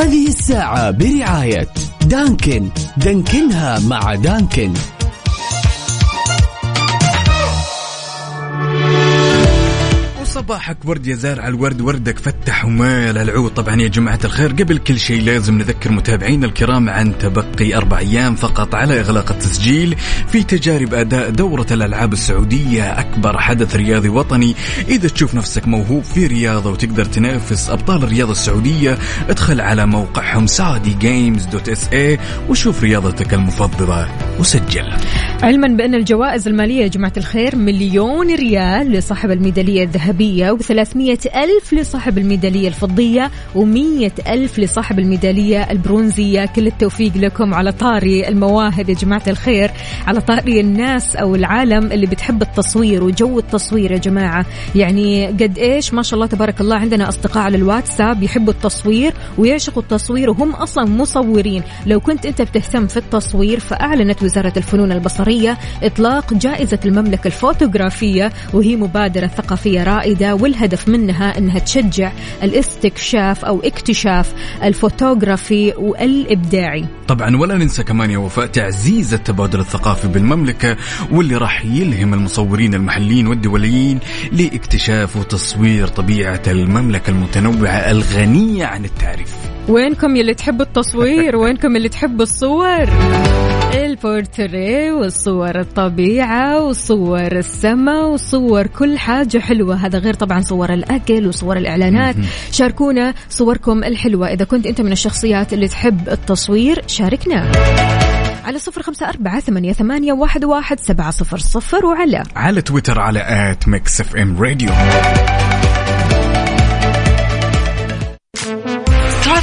هذه الساعة برعاية Dunkin. دانكنها مع Dunkin. وصباحك ورد يا زارع الورد وردك فتح ومال العود. طبعا يا جماعة الخير قبل كل شيء لازم نذكر متابعينا الكرام عن تبقي أربع أيام فقط على إغلاق التسجيل في تجارب أداء دورة الألعاب السعودية أكبر حدث رياضي وطني. إذا تشوف نفسك موهوب في رياضة وتقدر تنافس أبطال الرياضة السعودية ادخل على موقعهم Saudi Games dot SA وشوف رياضتك المفضلة وسجل. علما بأن الجوائز المالية يا جماعة الخير مليون ريال لصاحب الميدالية الذهبية و300 ألف لصاحب الميدالية الفضية و100 ألف لصاحب الميدالية البرونزية. كل التوفيق لكم على طاري المواهب يا جماعة الخير على طاري الناس أو العالم اللي بتحب التصوير وجو التصوير يا جماعة. يعني قد إيش؟ ما شاء الله تبارك الله عندنا أصدقاء على الواتساب يحبوا التصوير ويعشقوا التصوير وهم أصلا مصورين. لو كنت أنت بتهتم في التصوير فأعلنت وزارة الفنون البصرية إطلاق جائزة المملكة الفوتوغرافية وهي مبادرة ثقافية رائدة والهدف منها أنها تشجع الاستكشاف أو اكتشاف الفوتوغرافي والإبداعي. طبعا ولا ننسى كمان يا وفاء تعزيز التبادل الثقافي بالمملكة واللي راح يلهم المصورين المحليين والدوليين لإكتشاف وتصوير طبيعة المملكة المتنوعة الغنية عن التعريف. وينكم يلي تحبوا التصوير؟ وينكم اللي تحبوا الصور؟ البورتريه والصور الطبيعة وصور السماء وصور كل حاجة حلوة. هذا غير طبعا صور الأكل وصور الإعلانات. شاركونا صوركم الحلوة. إذا كنت أنت من الشخصيات اللي تحب التصوير شاركنا. على صفر خمسة أربعة ثمانية, ثمانية واحد, واحد سبعة صفر صفر وعلى. على تويتر على at Mix FM Radio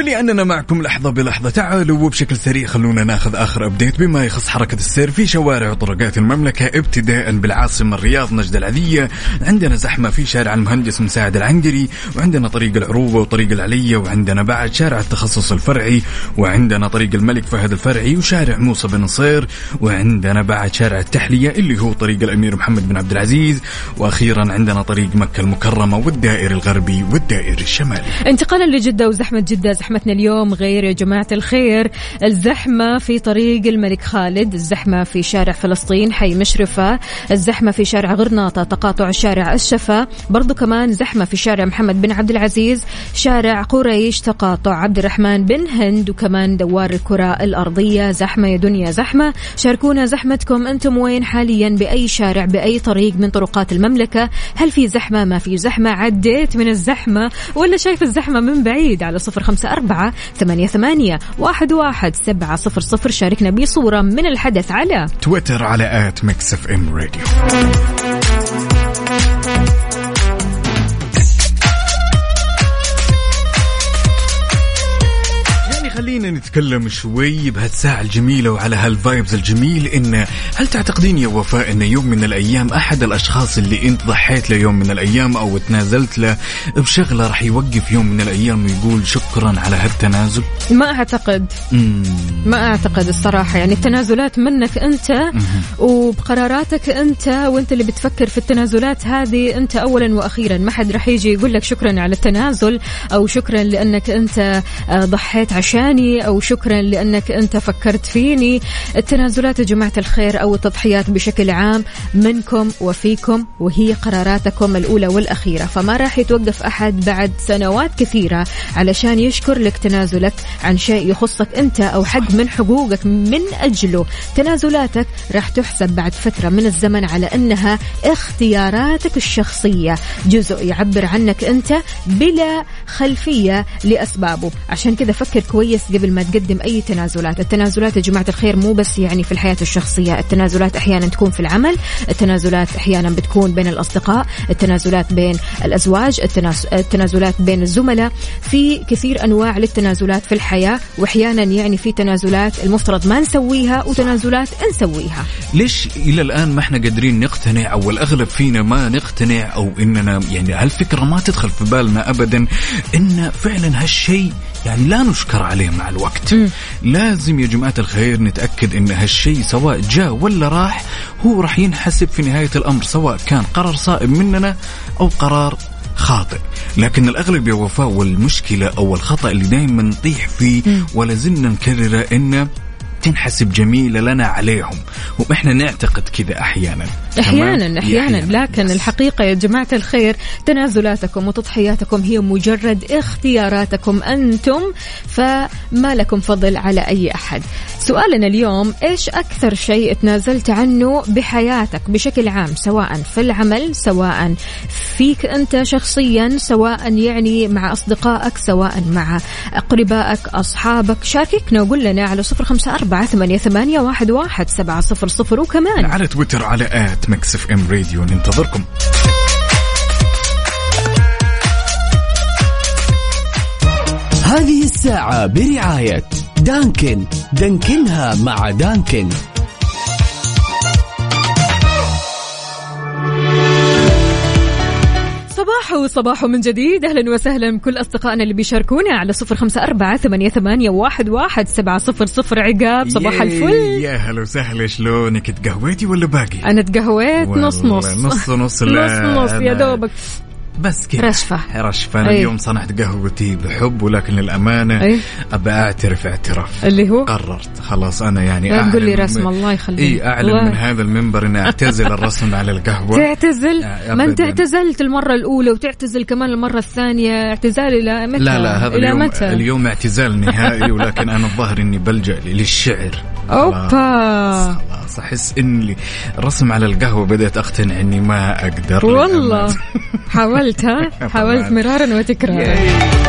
ولأننا معكم لحظة بلحظة. تعالوا وبشكل سريع خلونا ناخذ آخر أبديت بما يخص حركة السير في شوارع وطرقات المملكة ابتداء بالعاصمة الرياض نجد العذية. عندنا زحمة في شارع المهندس مساعد العنقري وعندنا طريق العروبة وطريق العلية وعندنا بعد شارع التخصص الفرعي وعندنا طريق الملك فهد الفرعي وشارع موسى بن نصير وعندنا بعد شارع التحلية اللي هو طريق الأمير محمد بن عبد العزيز وأخيرا عندنا طريق مكة المكرمة والدائري الغربي والدائري الشمالي. انتقالا لجدة وزحمة جدة زحمتنا اليوم غير يا جماعة الخير. الزحمة في طريق الملك خالد الزحمة في شارع فلسطين حي مشرفة الزحمة في شارع غرناطة تقاطع شارع الشفا برضو كمان زحمة في شارع محمد بن عبد العزيز شارع قريش تقاطع عبد الرحمن بن هند وكمان دوار الكرة الأرضية. زحمة يا دنيا زحمة. شاركونا زحمتكم أنتم وين حاليا؟ بأي شارع بأي طريق من طرقات المملكة؟ هل في زحمة؟ ما في زحمة؟ عديت من الزحمة. ولا شايف الزحمة من بعيد؟ على صفر خمسة أربعة ثمانية, ثمانية واحد, واحد سبعة صفر صفر. شاركنا بصورة من الحدث على تويتر على at Mix FM Radio. نتكلم شوي بهالساعة الجميلة وعلى هال vibes الجميل إن هل تعتقدين يا وفاء إن يوم من الأيام أحد الأشخاص اللي أنت ضحيت له يوم من الأيام أو تنازلت له بشغلة راح يوقف يوم من الأيام ويقول شكرا على هالتنازل؟ ما أعتقد مم. ما أعتقد الصراحة يعني التنازلات منك أنت وبقراراتك أنت وأنت اللي بتفكر في التنازلات هذه أنت أولا وأخيرا ما حد رح يجي يقول لك شكرا على التنازل أو شكرا لأنك أنت آه، ضحيت عشاني وشكرا لأنك أنت فكرت فيني. التنازلات يا جماعة الخير أو التضحيات بشكل عام منكم وفيكم وهي قراراتكم الأولى والأخيرة. فما راح يتوقف أحد بعد سنوات كثيرة علشان يشكر لك تنازلك عن شيء يخصك أنت أو حق من حقوقك من أجله. تنازلاتك راح تحسب بعد فترة من الزمن على أنها اختياراتك الشخصية. جزء يعبر عنك أنت بلا خلفية لأسبابه. عشان كذا فكر كويس قبل ما تقدم أي تنازلات. التنازلات يا جماعة الخير مو بس يعني في الحياة الشخصية. التنازلات أحيانا تكون في العمل التنازلات أحيانا بتكون بين الأصدقاء التنازلات بين الأزواج التنازلات بين الزملاء. في كثير أنواع للتنازلات في الحياة وأحيانا يعني في تنازلات المفترض ما نسويها وتنازلات نسويها. ليش إلى الآن ما إحنا قادرين نقتنع أو الأغلب فينا ما نقتنع أو إننا يعني هالفكرة ما تدخل في بالنا ابدا إن فعلا هالشيء يعني لا نشكر عليه مع الوقت. لازم يا جماعة الخير نتأكد إن هالشيء سواء جاء ولا راح هو راح ينحسب في نهاية الأمر سواء كان قرار صائب مننا أو قرار خاطئ. لكن الأغلب يا وفاء والمشكلة أو الخطأ اللي دائما نطيح فيه ولا زلنا نكرره إنه تنحسب جميلة لنا عليهم. وإحنا نعتقد كذا أحيانا. تمام؟ أحيانا. أحيانا. لكن يس. الحقيقة يا جماعة الخير تنازلاتكم وتضحياتكم هي مجرد اختياراتكم أنتم فما لكم فضل على أي أحد. سؤالنا اليوم إيش أكثر شيء تنازلت عنه بحياتك بشكل عام سواء في العمل سواء فيك أنت شخصيا سواء يعني مع أصدقائك سواء مع أقربائك أصحابك؟ شاركنا وقول لنا على صفر خمسة أربعة ثمانية, ثمانية واحد, واحد سبعة صفر صفر وكمان. على تويتر على at Mix FM Radio ننتظركم. هذه الساعة برعاية دانكن. دانكنها مع دانكن. صباح وصباح من جديد. أهلا وسهلا بكل أصدقائنا اللي بيشاركونا على صفر خمسة أربعة ثمانية, ثمانية واحد, واحد سبعة صفر صفر. عقاب صباح الفل. يا هلا وسهلا شلونك؟ تقهويتي ولا باقي؟ أنا تقهويت؟ نص نص. نص نص. نص نص يا أنا- دوبك. بس كذا رشفة. رشفة. أنا أي. اليوم صنعت قهوتي بحب ولكن للأمانة أي. أبى أعترف اعتراف. اللي هو؟ قررت. خلاص أنا يعني لا تقول لي أعلن رسم الله يخليك. اعلن الله. من هذا المنبر إني أعتزل الرسم على القهوة. تعتزل؟ آه، ما أنت أبداً. اعتزلت المرة الأولى وتعتزل كمان المرة الثانية. اعتزال إلى متى؟ لا لا هذا إلى اليوم متى؟ اليوم اعتزال نهائي ولكن أنا الظاهر إني بلجأ للشعر. أوبا. خلاص أحس إني الرسم على القهوة بدأت أقتنع إني ما أقدر. والله. حاولت ها؟ حاولت. مرارا وتكرارا.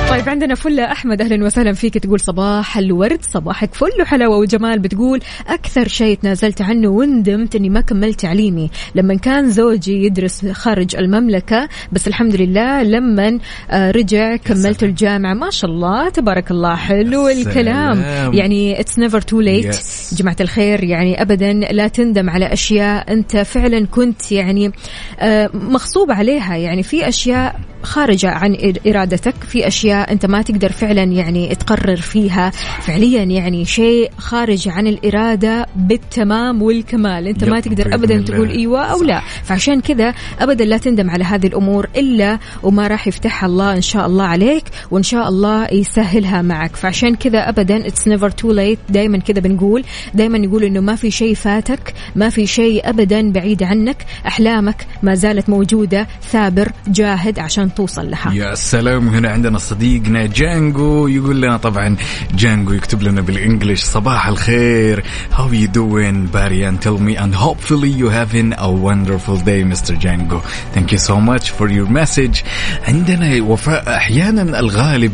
طيب عندنا فلة أحمد أهلا وسهلا فيك تقول صباح الورد. صباحك فل وحلاوة. وجمال بتقول أكثر شيء تنازلت عنه وندمت أني ما كملت تعليمي. لما كان زوجي يدرس خارج المملكة بس الحمد لله لما آه، رجع كملت الجامعة. ما شاء الله تبارك الله حلو الكلام. يعني it's never too late. جماعة الخير يعني أبدا لا تندم على أشياء أنت فعلا كنت يعني آه، مغصوب عليها. يعني في أشياء خارجة عن إر- إرادتك في أشياء أنت ما تقدر فعلا يعني تقرر فيها. فعليا يعني شيء خارج عن الإرادة بالتمام والكمال. أنت ما تقدر أبدا. تقول إيوة أو لا. فعشان كذا أبدا لا تندم على هذه الأمور إلا وما راح يفتحها الله إن شاء الله عليك وإن شاء الله يسهلها معك. فعشان كذا أبدا it's never too late. دايما كذا بنقول دايما نقول إنه ما في شيء فاتك ما في شيء أبدا بعيد عنك أحلامك ما زالت موجودة ثابر جاهد عشان توصل لها. يا سلام هنا عندنا صديقنا جانجو يقول لنا طبعا جانجو يكتب لنا بالانجلش صباح الخير. How you doing Barry? And tell me and hopefully you having a wonderful day Mr. Django thank you so much for your message. عندنا وفاء أحيانا الغالب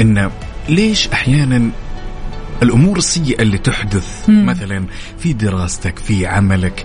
إن ليش أحيانا الأمور السيئة اللي تحدث مثلا في دراستك في عملك.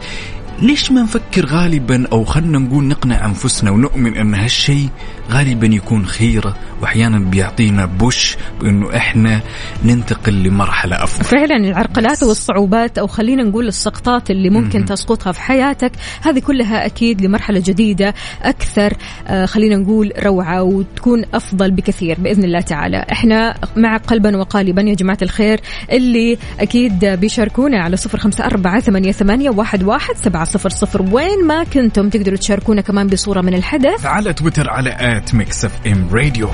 ليش ما نفكر غالبا أو خلنا نقول نقنع أنفسنا ونؤمن أن هالشيء غالبا يكون خيرة واحيانا بيعطينا بوش بأنه إحنا ننتقل لمرحلة أفضل. فعلا العرقلات والصعوبات أو خلينا نقول السقطات اللي ممكن تسقطها في حياتك هذه كلها أكيد لمرحلة جديدة أكثر آه، خلينا نقول روعة وتكون أفضل بكثير بإذن الله تعالى. إحنا مع قلبا وقالبا يا جماعة الخير اللي أكيد بيشاركونا على صفر خمسة أربعة ثمانية, ثمانية واحد, واحد سبعة صفر صفر. وين ما كنتم تقدروا تشاركونا كمان بصورة من الحدث. على تويتر على at Mix FM Radio.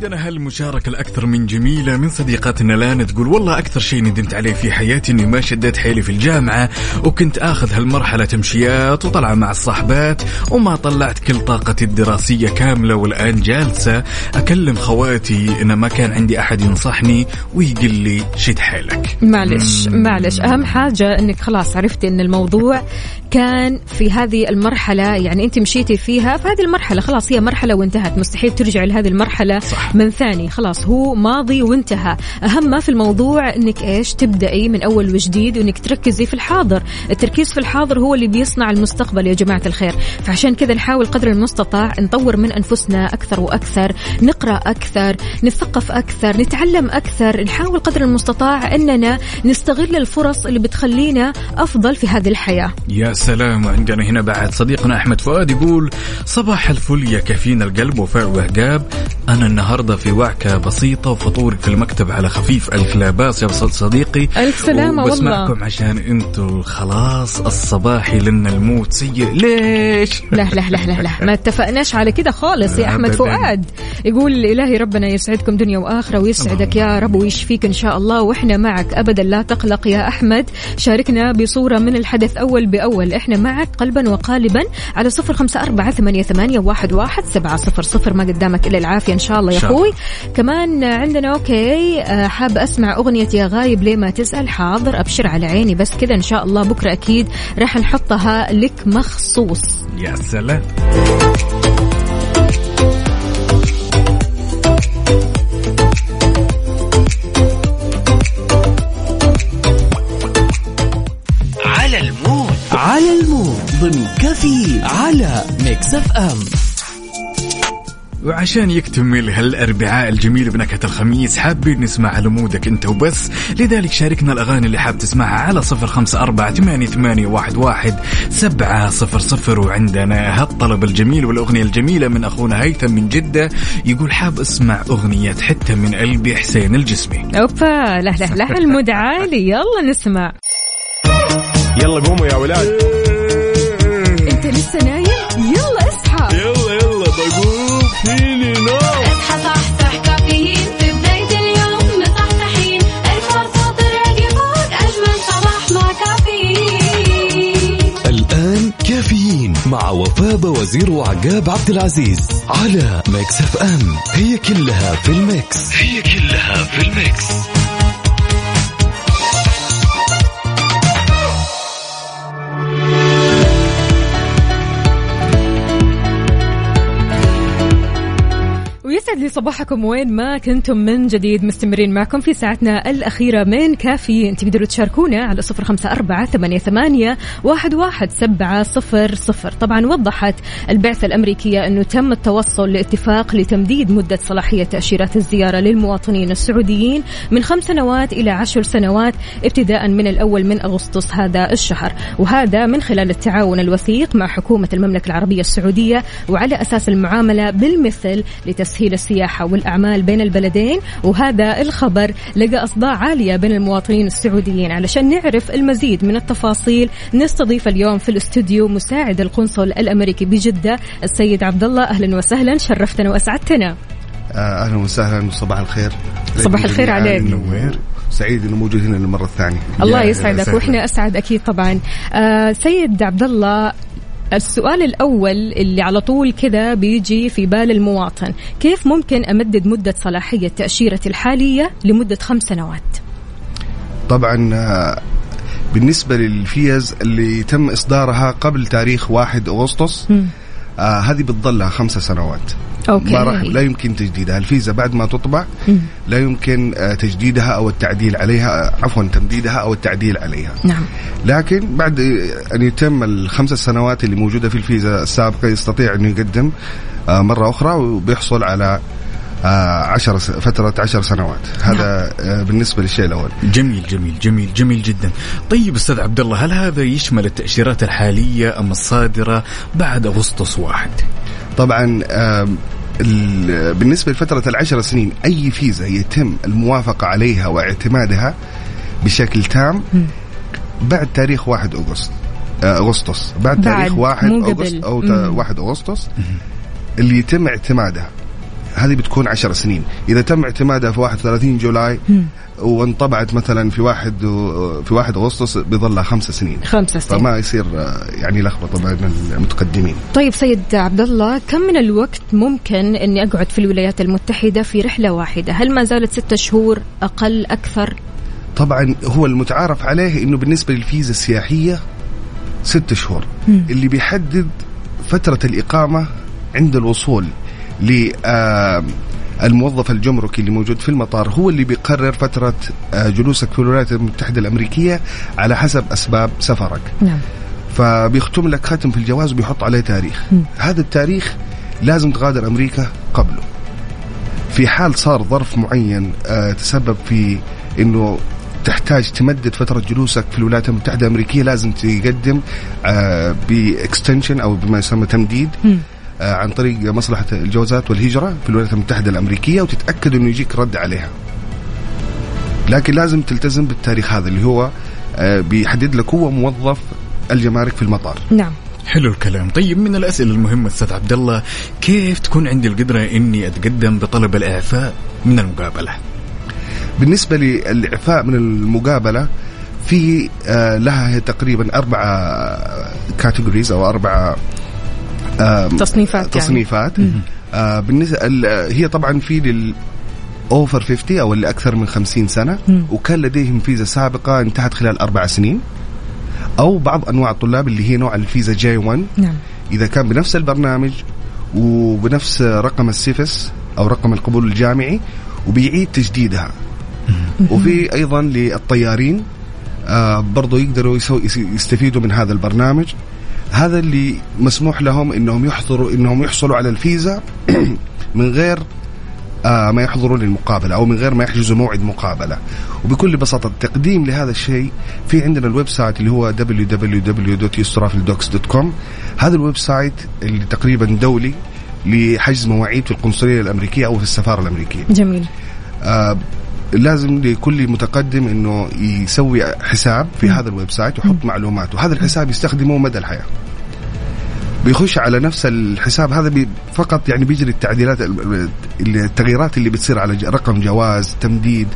وعندنا هالمشاركة الأكثر من جميلة من صديقاتنا؟ لانا تقول والله أكثر شيء ندمت عليه في حياتي إني ما شديت حيلي في الجامعة وكنت آخذ هالمرحلة تمشيات وطلعة مع الصاحبات وما طلعت كل طاقتي الدراسية كاملة والآن جالسة أكلم خواتي إن ما كان عندي أحد ينصحني ويقول لي شد حيلك. معلش معلش أهم حاجة إنك خلاص عرفتي إن الموضوع كان في هذه المرحلة يعني أنت مشيتي فيها فهذه المرحلة خلاص هي مرحلة وانتهت مستحيل ترجعي لهذه المرحلة. صح. من ثاني. خلاص هو ماضي وانتهى. أهم ما في الموضوع إنك إيش تبدأي من أول وجديد وإنك تركزي في الحاضر. التركيز في الحاضر هو اللي بيصنع المستقبل يا جماعة الخير. فعشان كذا نحاول قدر المستطاع نطور من أنفسنا أكثر وأكثر نقرأ أكثر نثقف أكثر نتعلم أكثر. نحاول قدر المستطاع إننا نستغل الفرص اللي بتخلينا أفضل في هذه الحياة. يا سلام. وعندنا هنا بعد صديقنا أحمد فؤاد يقول صباح الفل يا كافيين القلب وفاء وهقاب. أنا النهارده في وعكة بسيطة وفطوري في المكتب على خفيف ألف لا باس يا صديقي ألف سلامة وبسمعكم والله. عشان أنتوا خلاص الصباحي لنا الموت. سيء ليش؟ لا لا لا لا لا. ما اتفقناش على كده خالص. يا أحمد. فؤاد يقول إلهي ربنا يسعدكم دنيا وآخرة ويسعدك يا رب ويشفيك إن شاء الله. وإحنا معك ابدا لا تقلق يا أحمد. شاركنا بصورة من الحدث أول بأول. إحنا معك قلبا وقالبا على صفر خمسة أربعة ثمانية, ثمانية واحد, واحد سبعة صفر صفر. ما قدامك إلا العافية إن شاء الله يا. أخوي. كمان عندنا أوكي. آه، حاب أسمع أغنية يا غايب ليه ما تسال حاضر أبشر على عيني بس كذا إن شاء الله بكرة أكيد راح نحطها لك مخصوص. يا سلام. على ال mood. على ال mood. ضمن كفي على Mix FM. وعشان يكتمل هالأربعاء الجميل بنكهة الخميس حابين نسمع على mood ك أنت وبس. لذلك شاركنا الأغاني اللي حاب تسمعها على صفر خمسة أربعة ثمانية, ثمانية واحد, واحد سبعة صفر صفر. وعندنا هالطلب الجميل والأغنية الجميلة من أخونا هيثم من جدة. يقول حاب أسمع أغنية حتة من قلبي حسين الجسمي. أوبا لا لا لا ال mood عالي يلا نسمع. يلا قوموا يا ولاد. أنت لسه نايم؟ وفاء وزير وعقاب عبد العزيز على Mix FM. هي كلها في ال mix. هي كلها في ال mix. صباحكم. وين ما كنتم من جديد مستمرين معكم في ساعتنا الأخيرة من كافيين تقدروا تشاركونا على صفر خمسة أربعة ثمانية, ثمانية واحد, واحد سبعة صفر صفر. طبعا وضحت البعثة الأمريكية أنه تم التوصل لاتفاق لتمديد مدة صلاحية تأشيرات الزيارة للمواطنين السعوديين من خمس سنوات إلى عشر سنوات ابتداء من الأول من أغسطس هذا الشهر. وهذا من خلال التعاون الوثيق مع حكومة المملكة العربية السعودية وعلى أساس المعاملة بالمثل لتسهيل السياحة والأعمال بين البلدين وهذا الخبر لقى أصداء عالية بين المواطنين السعوديين علشان نعرف المزيد من التفاصيل نستضيف اليوم في الاستوديو مساعد القنصل الأمريكي بجدة السيد عبد الله أهلا وسهلا شرفتنا وأسعدتنا آه، أهلا وسهلا وصباح الخير صباح الخير. عليك. نوير سعيد إنه موجود هنا للمرة الثانية الله يسعدك. وإحنا أسعد أكيد طبعا آه سيد عبد الله السؤال الأول اللي على طول كذا بيجي في بال المواطن. كيف ممكن أمدد مدة صلاحية تأشيرتي الحالية لمدة خمس سنوات؟ طبعا آه، بالنسبة للفيز اللي تم إصدارها قبل تاريخ 1 أغسطس آه هذه بتضلها خمس سنوات. أوكي. ما راح لا يمكن تجديدها. الفيزا بعد ما تطبع لا يمكن آه تجديدها أو التعديل عليها آه، عفوا تمديدها أو التعديل عليها. نعم. لكن بعد أن يتم الخمس سنوات اللي موجودة في الفيزا السابقة يستطيع انه يقدم آه، مرة أخرى وبيحصل على آه، عشر فترة عشر سنوات. هذا آه، بالنسبة للشيء الأول. جميل جميل جميل جميل جدا. طيب أستاذ عبد الله هل هذا يشمل التأشيرات الحالية أم الصادرة بعد أغسطس واحد؟ طبعا بالنسبة لفترة العشر سنين أي فيزا يتم الموافقة عليها واعتمادها بشكل تام بعد تاريخ 1 أغسطس آه، أغسطس. بعد بعد، تاريخ 1 مو قبل. أغسطس أو مم. تا- 1 أغسطس اللي يتم اعتمادها. هذه بتكون 10 سنين. إذا تم اعتمادها في 31 جولاي وانطبعت مثلا في واحد و- في 1 أغسطس بيظلها خمس سنين. خمسة سنين. فما يصير يعني لخبطة بين المتقدمين. طيب سيد عبد الله كم من الوقت ممكن إني أقعد في الولايات المتحدة في رحلة واحدة؟ هل ما زالت ستة شهور أقل أكثر؟ طبعا هو المتعارف عليه إنه بالنسبة للفيزا السياحية ست شهور. اللي بيحدد فترة الإقامة عند الوصول ل آه، الموظف الجمركي اللي موجود في المطار هو اللي بيقرر فترة آه، جلوسك في الولايات المتحدة الأمريكية على حسب أسباب سفرك. نعم. فبيختم لك ختم في الجواز وبيحط عليه تاريخ. هذا التاريخ لازم تغادر أمريكا قبله. في حال صار ظرف معين آه، تسبب في أنه تحتاج تمدد فترة جلوسك في الولايات المتحدة الأمريكية لازم تقدم آه، باكستنشن أو بما يسمى تمديد. آه، عن طريق مصلحة الجوازات والهجرة في الولايات المتحدة الأمريكية وتتأكد أنه يجيك رد عليها. لكن لازم تلتزم بالتاريخ هذا اللي هو آه، بيحدد لك هو موظف الجمارك في المطار. نعم. حلو الكلام. طيب من الأسئلة المهمة أستاذ عبد الله كيف تكون عندي القدرة إني أتقدم بطلب الإعفاء من المقابلة؟ بالنسبة للإعفاء من المقابلة في آه، لها تقريبا أربعة categories أو أربعة تصنيفات يعني. تصنيفات. آه، بالنسبة ال- هي طبعا في لل over 50 أو اللي أكثر من 50 سنة وكان لديهم فيزا سابقة انتهت خلال أربع سنين أو بعض أنواع الطلاب اللي هي نوع الفيزا J 1 نعم. إذا كان بنفس البرنامج وبنفس رقم السيفس أو رقم القبول الجامعي وبيعيد تجديدها. وفي أيضا للطيارين آه برضو يقدروا يستفيدوا من هذا البرنامج. هذا اللي مسموح لهم إنهم يحضروا إنهم يحصلوا على الفيزا من غير آه ما يحضروا للمقابلة أو من غير ما يحجزوا موعد مقابلة. وبكل بساطة التقديم لهذا الشيء في عندنا ال website اللي هو www.ustraveldocs.com هذا ال website اللي تقريبا دولي لحجز مواعيد في القنصلية الأمريكية أو في السفارة الأمريكية. جميل. آه لازم لكل متقدم إنه يسوي حساب في هذا ال website ويحط معلوماته. هذا الحساب يستخدمه مدى الحياة. بيخش على نفس الحساب. هذا بي فقط يعني بيجري التعديلات ال- التغييرات اللي بتصير على رقم جواز تمديد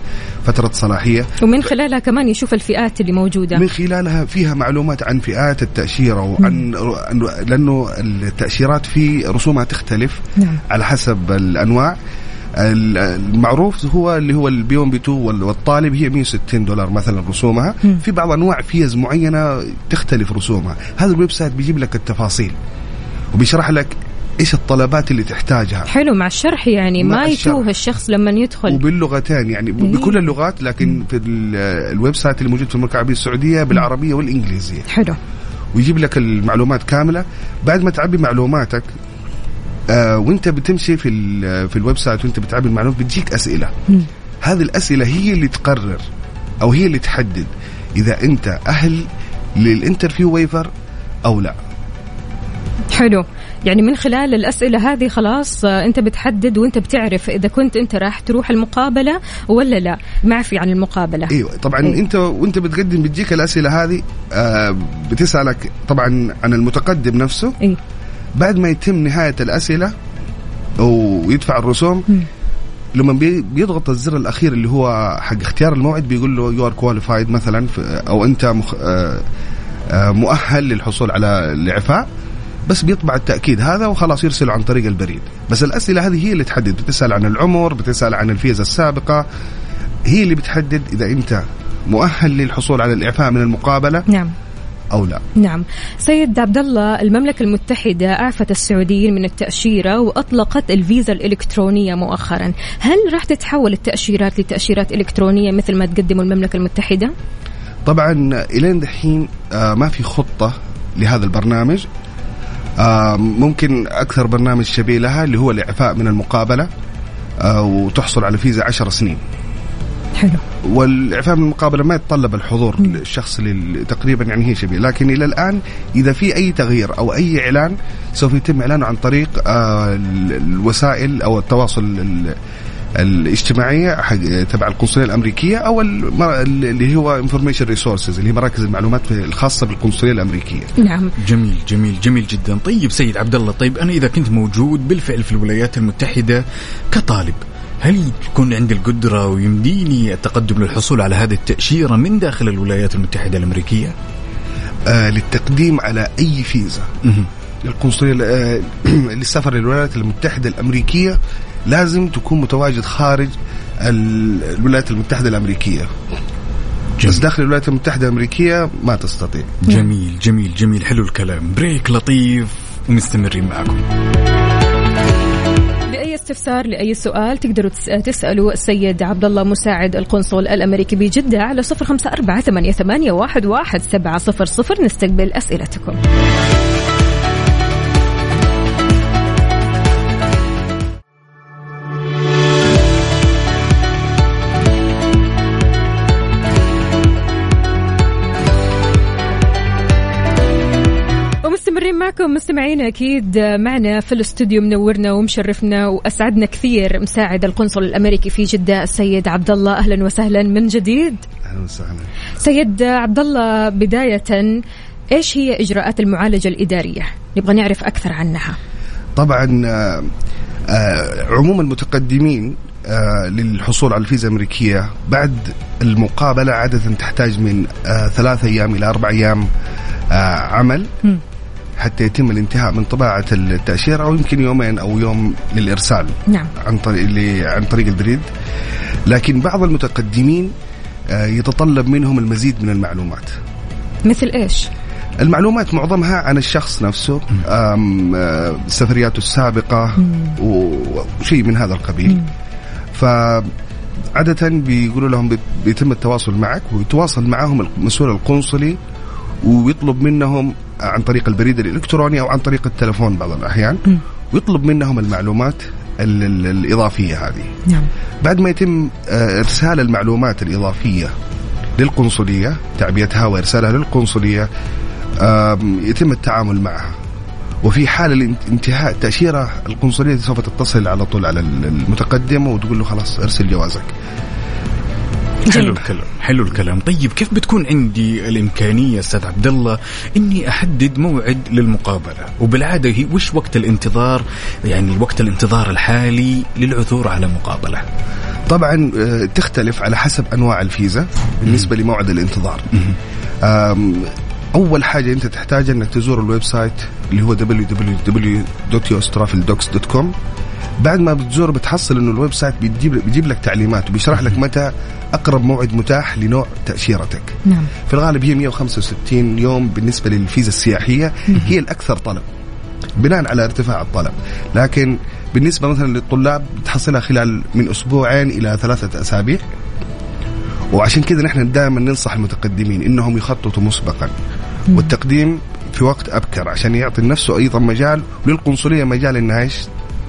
فترة صلاحية. ومن خلالها كمان يشوف الفئات اللي موجودة. من خلالها فيها معلومات عن فئات التأشيرة وعن عن- لأنه التأشيرات في رسومها تختلف نعم. على حسب الأنواع. ال- المعروف هو اللي هو ال B 1 B 2 وال- والطالب هي 160 دولار مثلا رسومها. في بعض أنواع فيز معينة تختلف رسومها. هذا ال website بيجيب لك التفاصيل وبيشرح لك إيش الطلبات اللي تحتاجها. حلو مع الشرح يعني مع ما. يتوه الشخص لما يدخل. وباللغتين يعني بكل اللغات لكن في ال- ال website اللي موجود في المملكة العربية السعودية بالعربية والإنجليزية. حلو. ويجيب لك المعلومات كاملة. بعد ما تعبي معلوماتك آه وانت بتمشي في ال- في ال website وانت بتعبي المعلومات بتجيك أسئلة. هذه الأسئلة هي اللي تقرر أو هي اللي تحدد إذا أنت أهل لل interview waiver أو لا. حلو. يعني من خلال الأسئلة هذه خلاص آه، أنت بتحدد وأنت بتعرف إذا كنت أنت راح تروح المقابلة ولا لا. معفي عن المقابلة. أيوه طبعا إيه. أنت وأنت بتقدم بتجيك الأسئلة هذه آه بتسألك طبعا عن المتقدم نفسه. إيه؟ بعد ما يتم نهاية الأسئلة ويدفع الرسوم لما بي- بيضغط الزر الأخير اللي هو حق اختيار الموعد بيقول له you are qualified مثلا أو أنت مخ... آه، آه، مؤهل للحصول على الإعفاء. بس بيطبع التأكيد هذا وخلاص يرسله عن طريق البريد. بس الأسئلة هذه هي اللي تحدد بتسأل عن العمر بتسأل عن الفيزا السابقة. هي اللي بتحدد إذا أنت مؤهل للحصول على الإعفاء من المقابلة. نعم. أو لا. نعم. سيد عبد الله المملكة المتحدة أعفت السعوديين من التأشيرة وأطلقت الفيزا الإلكترونية مؤخرا. هل راح تتحول التأشيرات لتأشيرات إلكترونية مثل ما تقدم المملكة المتحدة؟ طبعا إلين دحين آه، ما في خطة لهذا البرنامج. آه، ممكن أكثر برنامج شبيه لها اللي هو الإعفاء من المقابلة آه، وتحصل على فيزا عشر سنين. حلو. والإعفاء من المقابله ما يتطلب الحضور الشخص اللي تقريبا يعني هي شبيه. لكن إلى الآن إذا في أي تغيير أو أي إعلان سوف يتم إعلانه عن طريق آه، ال- الوسائل أو التواصل ال- الاجتماعيه حق تبع القنصلية الأمريكية أو اللي هو information resources اللي هي مراكز المعلومات الخاصة بالقنصلية الأمريكية. نعم. جميل جميل جميل جدا. طيب سيد عبد الله طيب أنا إذا كنت موجود بالفعل في الولايات المتحدة كطالب هل يكون عندي القدرة ويمديني التقدم للحصول على هذه التأشيرة من داخل الولايات المتحدة الأمريكية؟ آه للتقديم على أي فيزا مهم. للقنصليه آه للسفر للولايات المتحدة الأمريكية لازم تكون متواجد خارج ال- الولايات المتحدة الأمريكية بس جميل. داخل الولايات المتحدة الأمريكية ما تستطيع جميل جميل جميل حلو الكلام بريك لطيف ومستمرين معكم استفسار لأي سؤال تقدروا تس- تسألوا السيد عبد الله مساعد القنصل الأمريكي بجدة على صفر خمسة أربعة ثمانية, واحد سبعة صفر صفر. نستقبل أسئلتكم. معكم مستمعينا أكيد معنا في الاستوديو منورنا ومشرفنا وأسعدنا كثير مساعد القنصل الأمريكي في جدة السيد عبد الله أهلا وسهلا من جديد أهلا وسهلا سيد عبد الله بداية إيش هي إجراءات المعالجة الإدارية؟ نبغى نعرف أكثر عنها. طبعا آه، آه، عموم المتقدمين آه، للحصول على الفيزا الأمريكية بعد المقابلة عادة تحتاج من آه، ثلاث أيام إلى أربع أيام عمل. حتى يتم الانتهاء من طباعة التأشيرة أو يمكن يومين أو يوم للإرسال. نعم. عن طريق اللي عن طريق البريد. لكن بعض المتقدمين آه، يتطلب منهم المزيد من المعلومات. مثل إيش؟ المعلومات معظمها عن الشخص نفسه آه، سفرياته السابقة وشيء من هذا القبيل. فعادة بيقولوا لهم بيت- بيتم التواصل معك ويتواصل معهم المسؤول القنصلي ويطلب منهم عن طريق البريد الإلكتروني أو عن طريق التلفون بعض الأحيان ويطلب منهم المعلومات ال- ال- الإضافية هذه. نعم. بعد ما يتم آه، إرسال المعلومات الإضافية للقنصلية تعبئتها وإرسالها للقنصلية آم، يتم التعامل معها. وفي حال انتهاء التأشيرة القنصلية سوف تتصل على طول على ال- المتقدم وتقول له خلاص ارسل جوازك. حلو جميل. الكلام حلو الكلام. طيب كيف بتكون عندي الإمكانية أستاذ عبد الله إني أحدد موعد للمقابلة؟ وبالعادة هي وش وقت الانتظار؟ يعني وقت الانتظار الحالي للعثور على مقابلة. طبعا آه، تختلف على حسب أنواع الفيزا بالنسبة لموعد الانتظار. آم، أول حاجة أنت تحتاج أنك تزور ال website اللي هو www.ustraveldocs.com بعد ما بتزور بتحصل إنه ال website بيجيب بيجيب لك تعليمات وبيشرح لك متى أقرب موعد متاح لنوع تأشيرتك. نعم. في الغالب هي 165 يوم بالنسبة للفيزا السياحية. هي الأكثر طلب. بناء على ارتفاع الطلب. لكن بالنسبة مثلا للطلاب بتحصلها خلال من أسبوعين إلى ثلاثة أسابيع. وعشان كذا نحن دائما ننصح المتقدمين إنهم يخططوا مسبقا. والتقديم في وقت أبكر عشان يعطي نفسه أيضا مجال. وللقنصلية مجال إنها إيش؟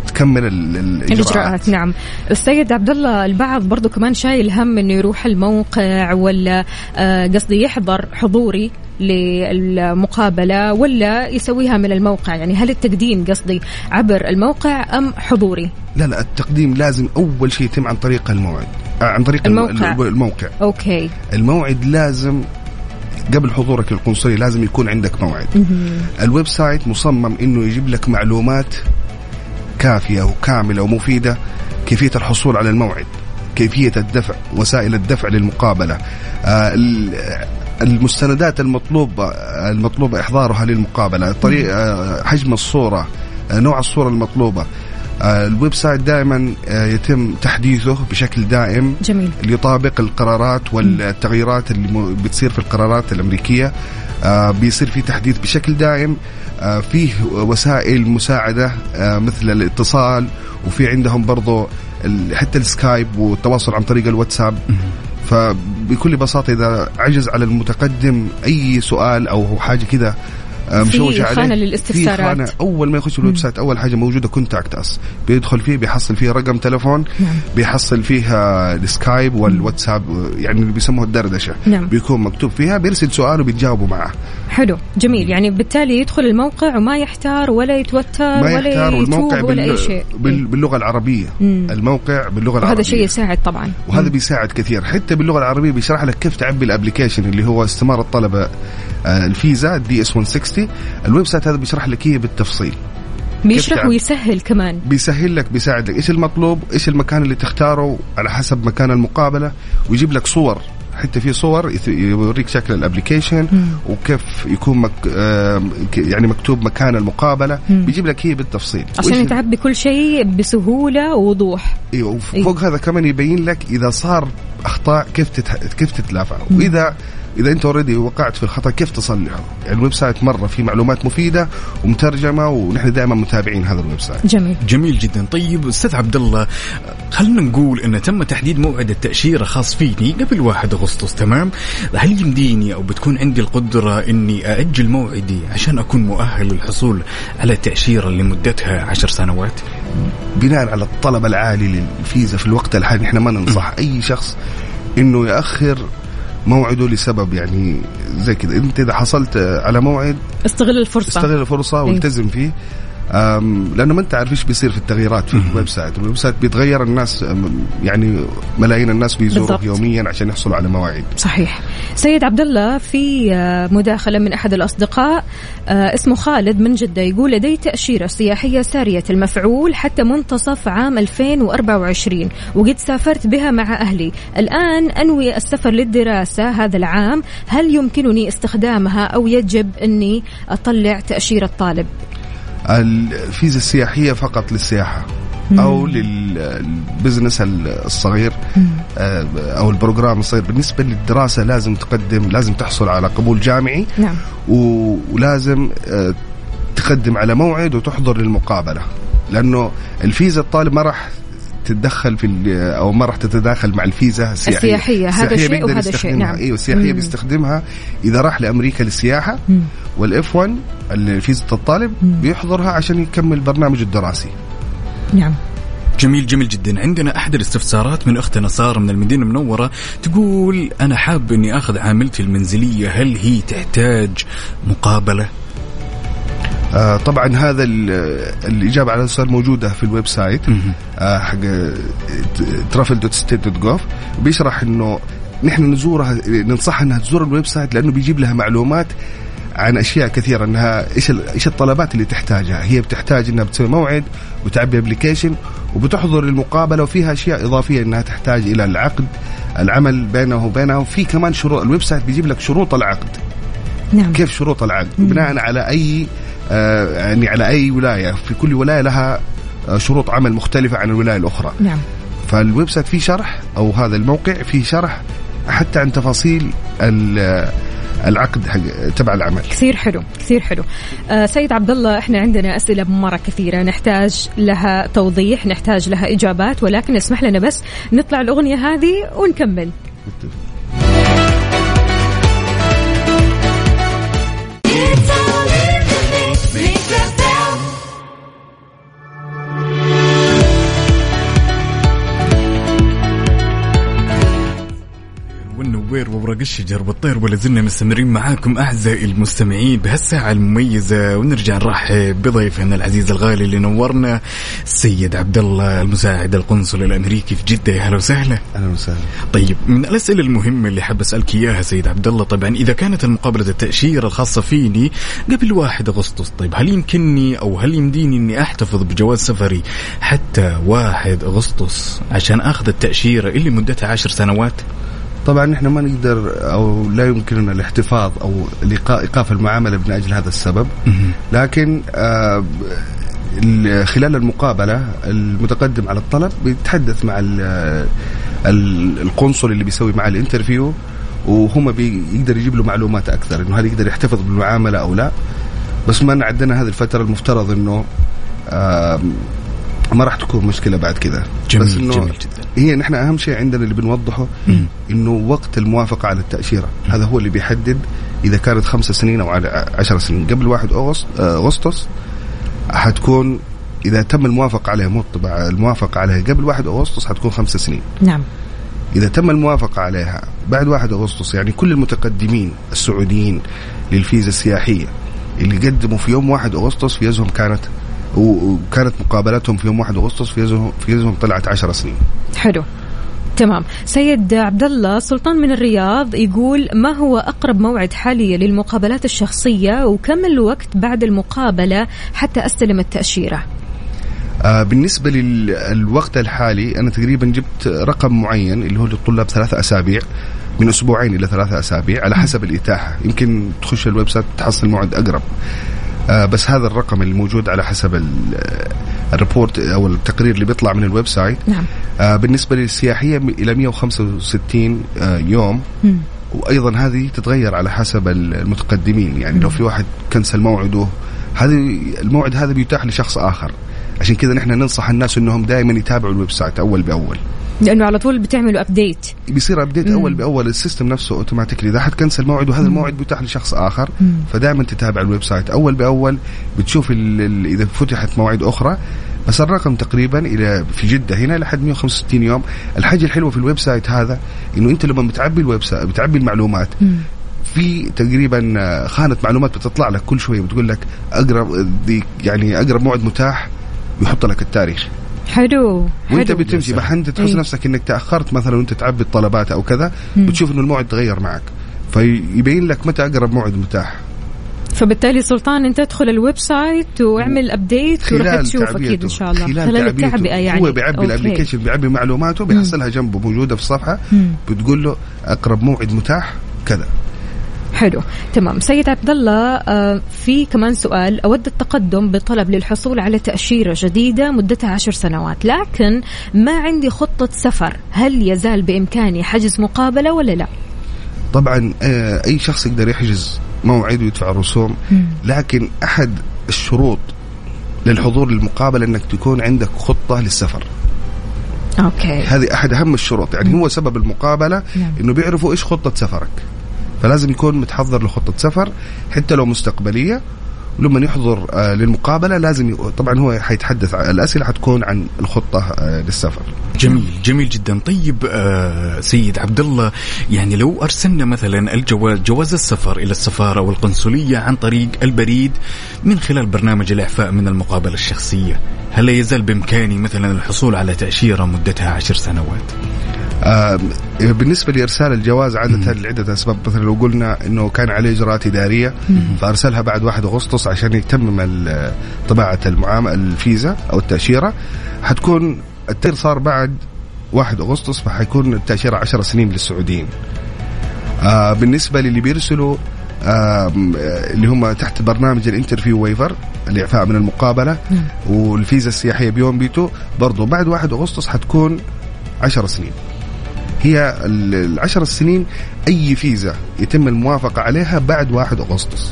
تكمل ال- الاجراءات الاجراءات نعم. السيد عبد الله البعض برضو كمان شايل هم إنه يروح الموقع ولا آه، قصدي يحضر حضوري للمقابلة ولا يسويها من الموقع. يعني هل التقديم قصدي عبر الموقع أم حضوري؟ لا لا التقديم لازم أول شيء يتم عن طريق الموعد آه، عن طريق الم- الموقع. الم- الموقع. أوكي. الموعد لازم قبل حضورك للقنصلية لازم يكون عندك موعد. ال website مصمم إنه يجيب لك معلومات كافية وكاملة ومفيدة كيفية الحصول على الموعد كيفية الدفع وسائل الدفع للمقابلة. آه، ال- المستندات المطلوبة المطلوبة إحضارها للمقابلة طريق آه، حجم الصورة آه، نوع الصورة المطلوبة. ال website دائما يتم تحديثه بشكل دائم. جميل. اللي يطابق القرارات والتغييرات اللي بتصير في القرارات الأمريكية. بيصير في تحديث بشكل دائم. فيه وسائل مساعدة آه، مثل الاتصال وفي عندهم برضو حتى ال Skype والتواصل عن طريق الواتساب. فبكل بساطة إذا عجز على المتقدم أي سؤال أو حاجة كذا آه، مشوش عليه. خانة في للاستفسارات. خانة. أول ما يخش ال website أول حاجة موجودة contact us بيدخل فيه بيحصل فيه رقم تلفون نعم. بيحصل فيها ال Skype والواتساب يعني اللي بيسموه الدردشة. نعم. بيكون مكتوب فيها بيرسل سؤال وبيتجاوبوا معه. حلو. جميل. يعني بالتالي يدخل الموقع وما يحتار ولا يتوتر ما ولا يحتار والموقع ولا أي شيء. بال... باللغة العربية. مم. الموقع باللغة العربية. وهذا شيء يساعد طبعا. وهذا بيساعد كثير. حتى باللغة العربية بيشرح لك كيف تعبي ال application اللي هو استمارة الطلبه آه، ال visa DS 160 ال website هذا بيشرح لك هي بالتفصيل. بيشرح؟ ويسهل كمان. بيسهل لك بيساعد لك إيش المطلوب؟ إيش المكان اللي تختاره؟ على حسب مكان المقابلة. ويجيب لك صور. حتى في صور يوريك شكل ال application وكيف يكون مك يعني مكتوب مكان المقابلة. بيجيب لك هي بالتفصيل. عشان تعبي كل شيء بسهولة ووضوح. أيوه وفوق هذا كمان يبين لك إذا صار أخطاء كيف تتح... كيف تتلافى. وإذا إذا أنت already وقعت في الخطأ كيف تصلحه يعني ال website مرة في معلومات مفيدة ومترجمة ونحن دائما متابعين هذا ال website. جميل. جميل جدا. طيب أستاذ عبد الله خلينا نقول إن تم تحديد موعد التأشيرة خاص فيني قبل 1 أغسطس تمام؟ هل يمديني أو بتكون عندي القدرة إني أأجل موعدي عشان أكون مؤهل للحصول على تاشيره لمدتها عشر سنوات؟ بناء على الطلب العالي للفيزا في الوقت الحالي إحنا ما ننصح أي شخص إنه ياخر موعده لسبب يعني زي كذا انت إذا حصلت على موعد استغل الفرصة. استغل الفرصة إيه. والتزم فيه. لأنه ما أنت عارف إيش بيصير في التغييرات في ال website، ال website بيتغير الناس يعني ملايين الناس بيزوروه. يوميا عشان يحصلوا على مواعيد. صحيح. سيد عبد الله في آه، مداخلة من أحد الأصدقاء آه، اسمه خالد من جدة يقول لدي تأشيرة سياحية سارية المفعول حتى منتصف عام 2024 وقد سافرت بها مع أهلي. الآن أنوي السفر للدراسة هذا العام. هل يمكنني استخدامها أو يجب أني أطلع تأشيرة طالب الفيزا السياحية فقط للسياحة أو لل business الصغير آه، أو ال program الصغير. بالنسبة للدراسة لازم تقدم لازم تحصل على قبول جامعي. نعم. ولازم آه، تقدم على موعد وتحضر للمقابلة. لأنه الفيزا الطالب ما راح تتدخل في ال- أو ما راح تتداخل مع الفيزا السياحية. السياحية، هذا السياحية شيء وهذا شيء،. نعم. إيوه السياحية مم. بيستخدمها. إذا راح لأمريكا للسياحة وال F 1 فيزا الطالب بيحضرها عشان يكمل برنامجه الدراسي. نعم. جميل جميل جدا. عندنا أحد الاستفسارات من أختنا سارة من المدينة المنورة تقول أنا حاب إني أخذ عاملتي المنزلية هل هي تحتاج مقابلة؟ آه طبعا هذا ال- الإجابة على السؤال موجودة في ال website آه حق travel dot state dot gov بيشرح إنه نحن نزورها ننصحها إنها تزور ال website لأنه بيجيب لها معلومات عن أشياء كثيرة إنها إيش ال- إيش الطلبات اللي تحتاجها. هي بتحتاج إنها بتسوي موعد وتعبي application وبتحضر المقابلة وفيها أشياء إضافية إنها تحتاج إلى العقد العمل بينه وبينها وفي كمان شروط ال website بيجيب لك شروط العقد. نعم. كيف شروط العقد؟ بناء على أي آه يعني على أي ولاية في كل ولاية لها آه، شروط عمل مختلفة عن الولاية الأخرى. نعم. فال website فيه شرح أو هذا الموقع فيه شرح حتى عن تفاصيل ال- العقد حق تبع العمل. كثير حلو كثير حلو. آه سيد عبد الله إحنا عندنا أسئلة مرة كثيرة نحتاج لها توضيح نحتاج لها إجابات ولكن اسمح لنا بس نطلع الأغنية هذه ونكمل. وورق الشجر والطير ولا زلنا مستمرين معاكم أعزائي المستمعين بهالساعة المميزة ونرجع نرحب بضيفنا العزيز الغالي اللي نورنا السيد عبد الله المساعد القنصل الأمريكي في جدة. يا هلا وسهلا. أهلا وسهلا. طيب من الأسئلة المهمة اللي حاب أسألك إياها سيد عبد الله طبعا إذا كانت المقابلة التأشيرة الخاصة فيني قبل 1 أغسطس طيب هل يمكنني أو هل يمديني إني أحتفظ بجواز سفري حتى 1 أغسطس عشان آخذ التأشيرة اللي مدتها 10 سنوات؟ طبعا إحنا ما نقدر أو لا يمكننا الاحتفاظ أو إيقاف المعاملة من أجل هذا السبب. لكن آه، ال- خلال المقابلة المتقدم على الطلب بيتحدث مع ال- ال- القنصل اللي بيسوي معاه الانترفيو وهم بيقدر يجيب له معلومات أكثر إنه هل يقدر يحتفظ بالمعاملة أو لا. بس ما عندنا هذه الفترة المفترض إنه ما راح تكون مشكلة بعد كذا جميل، بس إنه جميل جدا. هي نحن أهم شيء عندنا اللي بنوضحه إنه وقت الموافقة على التأشيرة. هذا هو اللي بيحدد إذا كانت خمسة سنين أو على عشر سنين. قبل 1 أغسطس آه، أغسطس حتكون إذا تم الموافقة عليها مو الطباعه الموافقة عليها قبل 1 أغسطس حتكون خمسة سنين. نعم. إذا تم الموافقة عليها بعد 1 أغسطس يعني كل المتقدمين السعوديين للفيزا السياحية اللي قدموا في يوم 1 أغسطس فيزهم كانت وكانت مقابلاتهم في يوم 1 أغسطس فيزهم فيزهم طلعت 10 سنين. حلو. تمام. سيد عبد الله سلطان من الرياض يقول ما هو أقرب موعد حاليا للمقابلات الشخصية وكم الوقت بعد المقابلة حتى أستلم التأشيرة؟ آه بالنسبة للوقت الحالي أنا تقريبا جبت رقم معين اللي هو للطلاب ثلاثة أسابيع من أسبوعين إلى ثلاثة أسابيع على حسب الإتاحة. يمكن تخش ال website تحصل موعد أقرب. آه بس هذا الرقم اللي موجود على حسب ال- ال report أو التقرير اللي بيطلع من ال website. نعم. آه بالنسبة للسياحية إلى 165 آه يوم. وأيضا هذه تتغير على حسب المتقدمين. يعني لو في واحد cancel موعده هذه الموعد هذا بيتاح لشخص آخر. عشان كذا نحن ننصح الناس إنهم دائما يتابعوا ال website أول بأول. لأنه على طول بتعملوا ابديت بيصير ابديت أول بأول ال system نفسه automatically إذا حد cancel موعده هذا الموعد بيتاح لشخص آخر. فدائما تتابع ال website أول بأول بتشوف ال- ال- إذا فتحت مواعيد أخرى. بس الرقم تقريبا إلى في جدة هنا لحد 165 يوم. الحاجة الحلوة في ال website هذا إنه أنت لما بتعبي ال website بتعبي المعلومات في تقريبا خانة معلومات بتطلع لك كل شوية بتقول لك أقرب يعني أقرب موعد متاح بيحط لك التاريخ. حلو وانت حلو. بتمشي بح انت تحس إيه. نفسك إنك تأخرت مثلا وأنت تعبي الطلبات أو كذا بتشوف إنه الموعد تغير معك فيبين لك متى أقرب موعد متاح فبالتالي سلطان أنت ادخل ال website واعمل update وراح تشوف أكيد إن شاء الله خلال, تعبئته. التعبئة يعني هو بيعبي. ال application بيعبي معلوماته بيحصلها جنبه موجودة في الصفحة مم. بتقول له أقرب موعد متاح كذا حلو. تمام. سيد عبد الله آه، في كمان سؤال. أود التقدم بطلب للحصول على تأشيرة جديدة مدتها عشر سنوات. لكن ما عندي خطة سفر. هل يزال بإمكاني حجز مقابلة ولا لا؟ طبعا آه، أي شخص يقدر يحجز موعد ويدفع الرسوم لكن أحد الشروط للحضور للمقابلة إنك تكون عندك خطة للسفر. أوكي. هذه أحد أهم الشروط. يعني هو سبب المقابلة نعم. إنه بيعرفوا إيش خطة سفرك. فلازم يكون متحضر لخطة سفر حتى لو مستقبلية ولما يحضر آه، للمقابلة لازم. طبعا هو حيتحدث الأسئلة حتكون عن الخطة آه، للسفر جميل جميل جدا طيب آه سيد عبد الله يعني لو أرسلنا مثلا الجواز جواز السفر إلى السفارة والقنصلية عن طريق البريد من خلال برنامج الإعفاء من المقابلة الشخصية هل يزال بإمكاني مثلا الحصول على تأشيرة مدتها عشر سنوات بالنسبة لإرسال الجواز عادة لعدة أسباب. مثلا لو قلنا إنه كان عليه إجراءات إدارية فأرسلها بعد 1 أغسطس عشان يتمم طباعة المعاملة الفيزا أو التأشيرة. حتكون التأشيرة صار بعد 1 أغسطس فحيكون التأشيرة 10 سنين للسعوديين. آه بالنسبة للي بيرسلوا آه اللي هم تحت برنامج ال interview waiver الإعفاء من المقابلة والفيزا السياحية B1 B2 برضو بعد 1 أغسطس حتكون 10 سنين. هي ال- العشر السنين أي فيزا يتم الموافقة عليها بعد 1 أغسطس.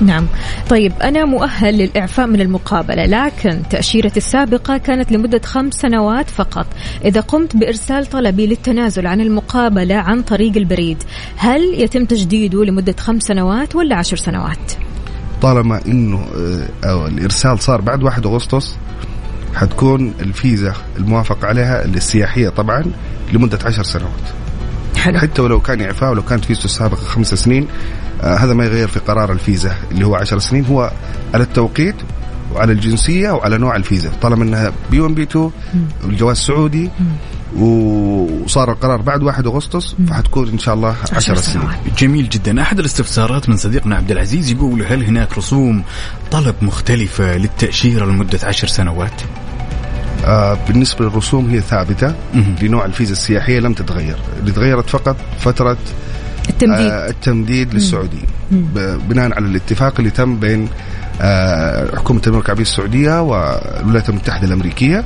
نعم. طيب أنا مؤهل للإعفاء من المقابلة لكن تأشيرتي السابقة كانت لمدة خمس سنوات فقط. إذا قمت بإرسال طلبي للتنازل عن المقابلة عن طريق البريد هل يتم تجديده لمدة خمس سنوات ولا عشر سنوات؟ طالما إنه آه، أو الإرسال صار بعد 1 أغسطس حتكون الفيزا الموافق عليها السياحية طبعا لمدة 10 سنوات. حلو. حتى ولو كان إعفاء ولو كانت فيزته السابقه خمس سنين آه هذا ما يغير في قرار الفيزا اللي هو 10 سنين. هو على التوقيت وعلى الجنسية وعلى نوع الفيزا طالما إنها بي 1 بي 2 والجواز سعودي وصار القرار بعد 1 أغسطس فحتكون إن شاء الله 10 سنين. جميل جدا. أحد الاستفسارات من صديقنا عبد العزيز يقول هل هناك رسوم طلب مختلفة للتأشيرة لمدة عشر سنوات؟ بالنسبة للرسوم هي ثابتة. لنوع الفيزا السياحية لم تتغير. اللي تغيرت فقط فترة التمديد. آه التمديد للسعوديين بناء على الاتفاق اللي تم بين آه حكومة المملكة العربية السعودية والولايات المتحدة الأمريكية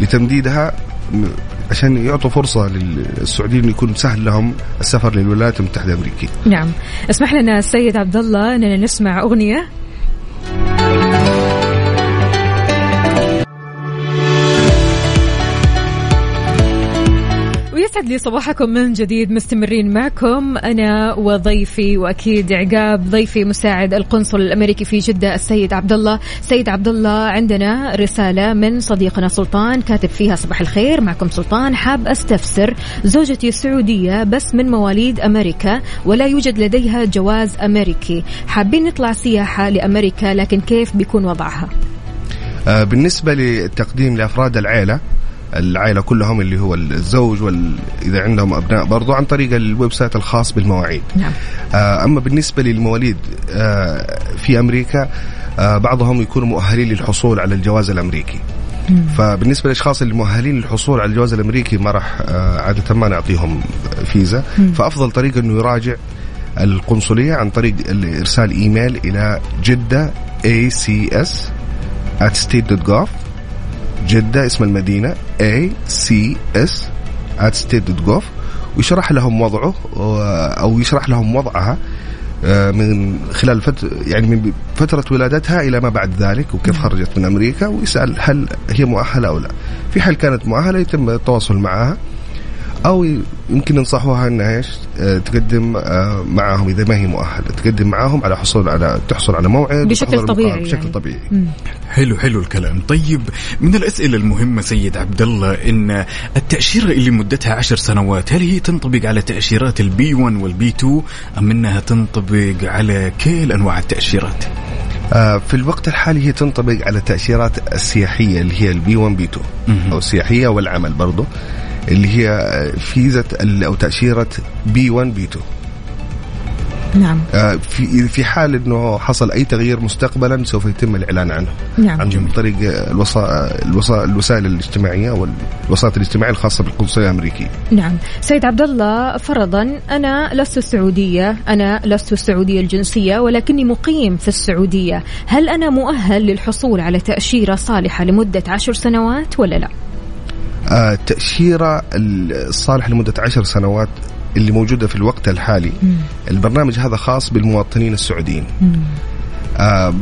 لتمديدها م- عشان يعطوا فرصة للسعوديين إنه يكون سهل لهم السفر للولايات المتحدة الأمريكية. نعم. اسمح لنا السيد عبد الله أننا نسمع أغنية. يسعد لي صباحكم من جديد مستمرين معكم أنا وضيفي وأكيد عقاب ضيفي مساعد القنصل الأمريكي في جدة السيد عبد الله سيد عبد الله عندنا رسالة من صديقنا سلطان كاتب فيها صباح الخير. معكم سلطان حاب أستفسر. زوجتي سعودية بس من مواليد أمريكا ولا يوجد لديها جواز أمريكي. حابين نطلع سياحة لأمريكا لكن كيف بيكون وضعها؟ آه، بالنسبة للتقديم لأفراد العائلة العائلة كلهم اللي هو الزوج وال... إذا عندهم أبناء برضو عن طريق ال website الخاص بالمواعيد. نعم. آه، أما بالنسبة للمواليد آه، في أمريكا آه، بعضهم يكونوا مؤهلين للحصول على الجواز الأمريكي. فبالنسبة للأشخاص المؤهلين للحصول على الجواز الأمريكي ما راح عادة ما نعطيهم فيزا. فأفضل طريقة أنه يراجع القنصلية عن طريق إرسال إيميل إلى جدة ACS at state.gov جدة اسم المدينة ACS at state.gov ويشرح لهم وضعه أو يشرح لهم وضعها آه، من خلال فت... يعني من فترة ولادتها إلى ما بعد ذلك وكيف خرجت من أمريكا ويسأل هل هي مؤهلة أو لا. في حال كانت مؤهلة يتم التواصل معها. أو يمكن ينصحوها إنها إيش آه، تقدم آه، معاهم إذا ما هي مؤهلة تقدم معاهم على حصول على تحصل على موعد بشكل طبيعي المقابلة بشكل يعني. طبيعي حلو حلو الكلام. طيب من الأسئلة المهمة سيد عبد الله إن التأشيرة اللي مدتها عشر سنوات هل هي تنطبق على تأشيرات ال B 1 وال B 2 أم أنها تنطبق على كل أنواع التأشيرات؟ آه، في الوقت الحالي هي تنطبق على التاشيرات السياحية اللي هي ال B 1 B 2 مهم. أو السياحية والعمل برضو. اللي هي فيزا ال- أو تأشيرة B 1 B 2 نعم. آه، في في حال إنه حصل أي تغيير مستقبلا سوف يتم الإعلان عنه. نعم. عن طريق الوسا... الوسا... الوسائل الاجتماعية والوسائط الاجتماعية الخاصة بالقنصليه الأمريكية. نعم. سيد عبد الله فرضا أنا لست سعودية أنا لست سعوديه الجنسية ولكني مقيم في السعودية. هل أنا مؤهل للحصول على تأشيرة صالحة لمدة عشر سنوات ولا لا؟ آه، التاشيره الصالحه لمدة عشر سنوات اللي موجودة في الوقت الحالي. البرنامج هذا خاص بالمواطنين السعوديين. آه،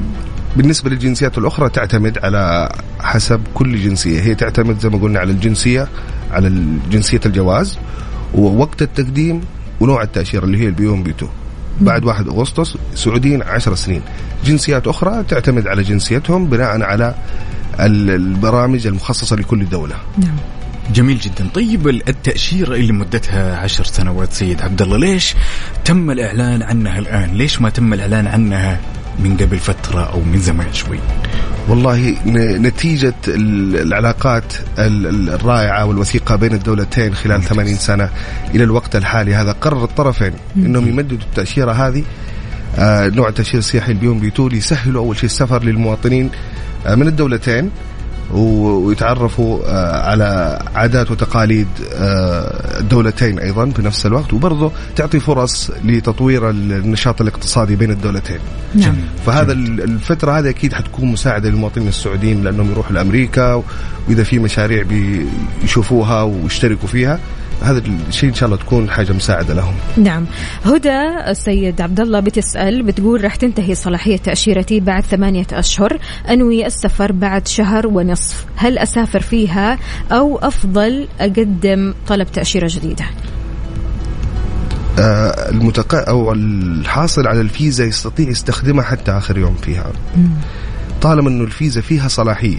بالنسبة للجنسيات الأخرى تعتمد على حسب كل جنسية. هي تعتمد زي ما قلنا على الجنسية على جنسية الجواز ووقت التقديم ونوع التأشيرة اللي هي البي 1 بي 2 بعد 1 أغسطس سعوديين 10 سنين. جنسيات أخرى تعتمد على جنسيتهم بناء على البرامج المخصصة لكل دولة. نعم. جميل جدا. طيب التأشيرة اللي مدتها عشر سنوات سيد عبد الله ليش تم الإعلان عنها الآن؟ ليش ما تم الإعلان عنها من قبل فترة أو من زمان شوي؟ والله نتيجة ال- العلاقات ال- ال- الرائعة والوثيقة بين الدولتين خلال 80 سنة إلى الوقت الحالي هذا قرر الطرفين أنهم يمددوا التأشيرة هذه. آه، نوع التأشيرة السياحي البيون بيتو ليسهلوا أول شيء السفر للمواطنين من الدولتين ويتعرفوا آه، على عادات وتقاليد آه، الدولتين أيضا في نفس الوقت. وبرضه تعطي فرص لتطوير النشاط الاقتصادي بين الدولتين. نعم. فهذا ال- الفترة هذه أكيد حتكون مساعدة للمواطنين السعوديين لأنهم يروحوا لأمريكا وإذا في مشاريع بيشوفوها ويشتركوا فيها. هذا الشيء إن شاء الله تكون حاجة مساعدة لهم. نعم. هدى السيد عبد الله بتسأل بتقول راح تنتهي صلاحية تأشيرتي بعد ثمانية أشهر. أنوي السفر بعد شهر ونصف. هل أسافر فيها أو أفضل أقدم طلب تأشيرة جديدة؟ آه المتق... أو الحاصل على الفيزا يستطيع يستخدمها حتى آخر يوم فيها. طالما أنه الفيزا فيها صلاحية.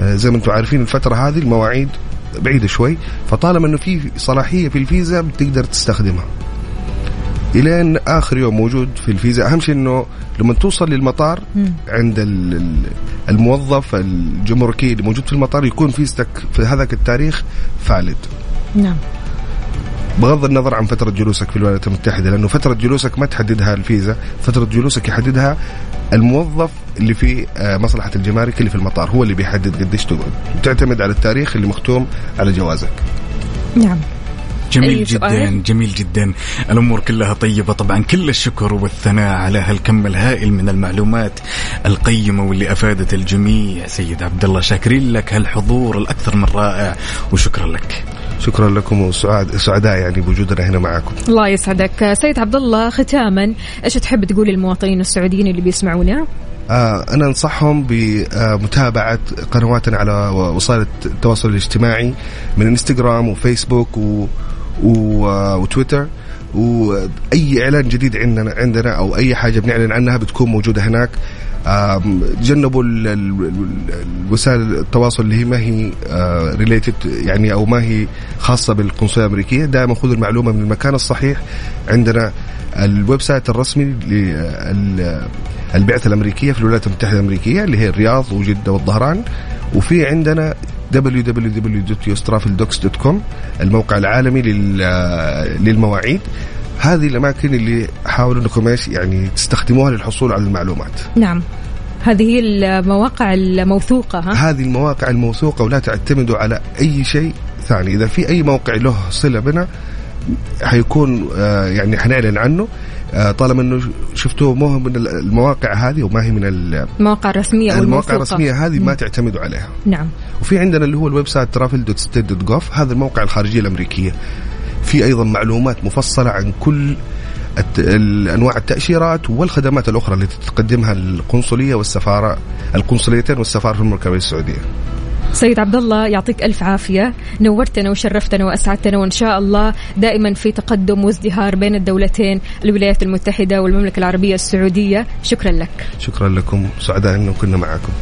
آه زي ما أنتم عارفين الفترة هذه المواعيد بعيدة شوي فطالما أنه في صلاحية في الفيزا بتقدر تستخدمها. إلين آخر يوم موجود في الفيزا أهم شيء إنه لما توصل للمطار عند ال- ال- الموظف الجمركي اللي موجود في المطار يكون فيزتك في هذاك التاريخ فالد نعم. بغض النظر عن فترة جلوسك في الولايات المتحدة لأنه فترة جلوسك ما تحددها الفيزا فترة جلوسك يحددها الموظف اللي في آه، مصلحة الجمارك اللي في المطار هو اللي بيحدد قديش تقعد. وتعتمد على التاريخ اللي مختوم على جوازك. نعم. جميل جدا سؤال؟ جميل جدا. الأمور كلها طيبة. طبعا كل الشكر والثناء على هالكم الهائل من المعلومات القيمة واللي أفادت الجميع. سيد عبد الله شاكرين لك هالحضور الأكثر من رائع وشكرا لك. شكرا لكم وسعاد سعداء يعني بوجودنا هنا معكم. الله يسعدك. سيد عبد الله ختاما إيش تحب تقول للمواطنين السعوديين اللي بيسمعونا؟ آه أنا أنصحهم بمتابعة قنواتنا على وسائل التواصل الاجتماعي من إنستغرام وفيسبوك و و- وتويتر. وأي إعلان جديد عندنا عندنا أو أي حاجة بنعلن عنها بتكون موجودة هناك. تجنبوا الوسائل التواصل اللي هي ما هي related يعني أو ما هي خاصة بالقنصلية الأمريكية. دائما خذوا المعلومة من المكان الصحيح عندنا ال website الرسمي للبعثه الأمريكية في الولايات المتحدة الأمريكية اللي هي الرياض وجدة والظهران. وفي عندنا www.yostrafildocs.com الموقع العالمي لل- للمواعيد. هذه الأماكن اللي حاولوا أنكم إيش يعني تستخدموها للحصول على المعلومات. نعم. هذه هي المواقع الموثوقة ها؟ هذه المواقع الموثوقة ولا تعتمدوا على أي شيء ثاني. إذا في أي موقع له صلة بنا حيكون آه، يعني حنعلن عنه. آه، طالما إنه شفتوه مو من المواقع هذه وما هي من ال- المواقع الرسمية أو المواقع الموثوقة. الرسمية هذه ما تعتمدوا عليها. نعم. وفي عندنا اللي هو ال website travel.state.gov هذا الموقع الخارجية الأمريكية. في أيضا معلومات مفصلة عن كل انواع التأشيرات والخدمات الأخرى التي تقدمها القنصلية والسفارة القنصليتين والسفارة في المملكه العربيه السعودية. سيد عبد الله يعطيك ألف عافية نورتنا وشرفتنا وأسعدتنا وإن شاء الله دائما في تقدم وازدهار بين الدولتين الولايات المتحدة والمملكة العربية السعودية شكرا لك شكرا لكم سعداء إنه كنا معكم.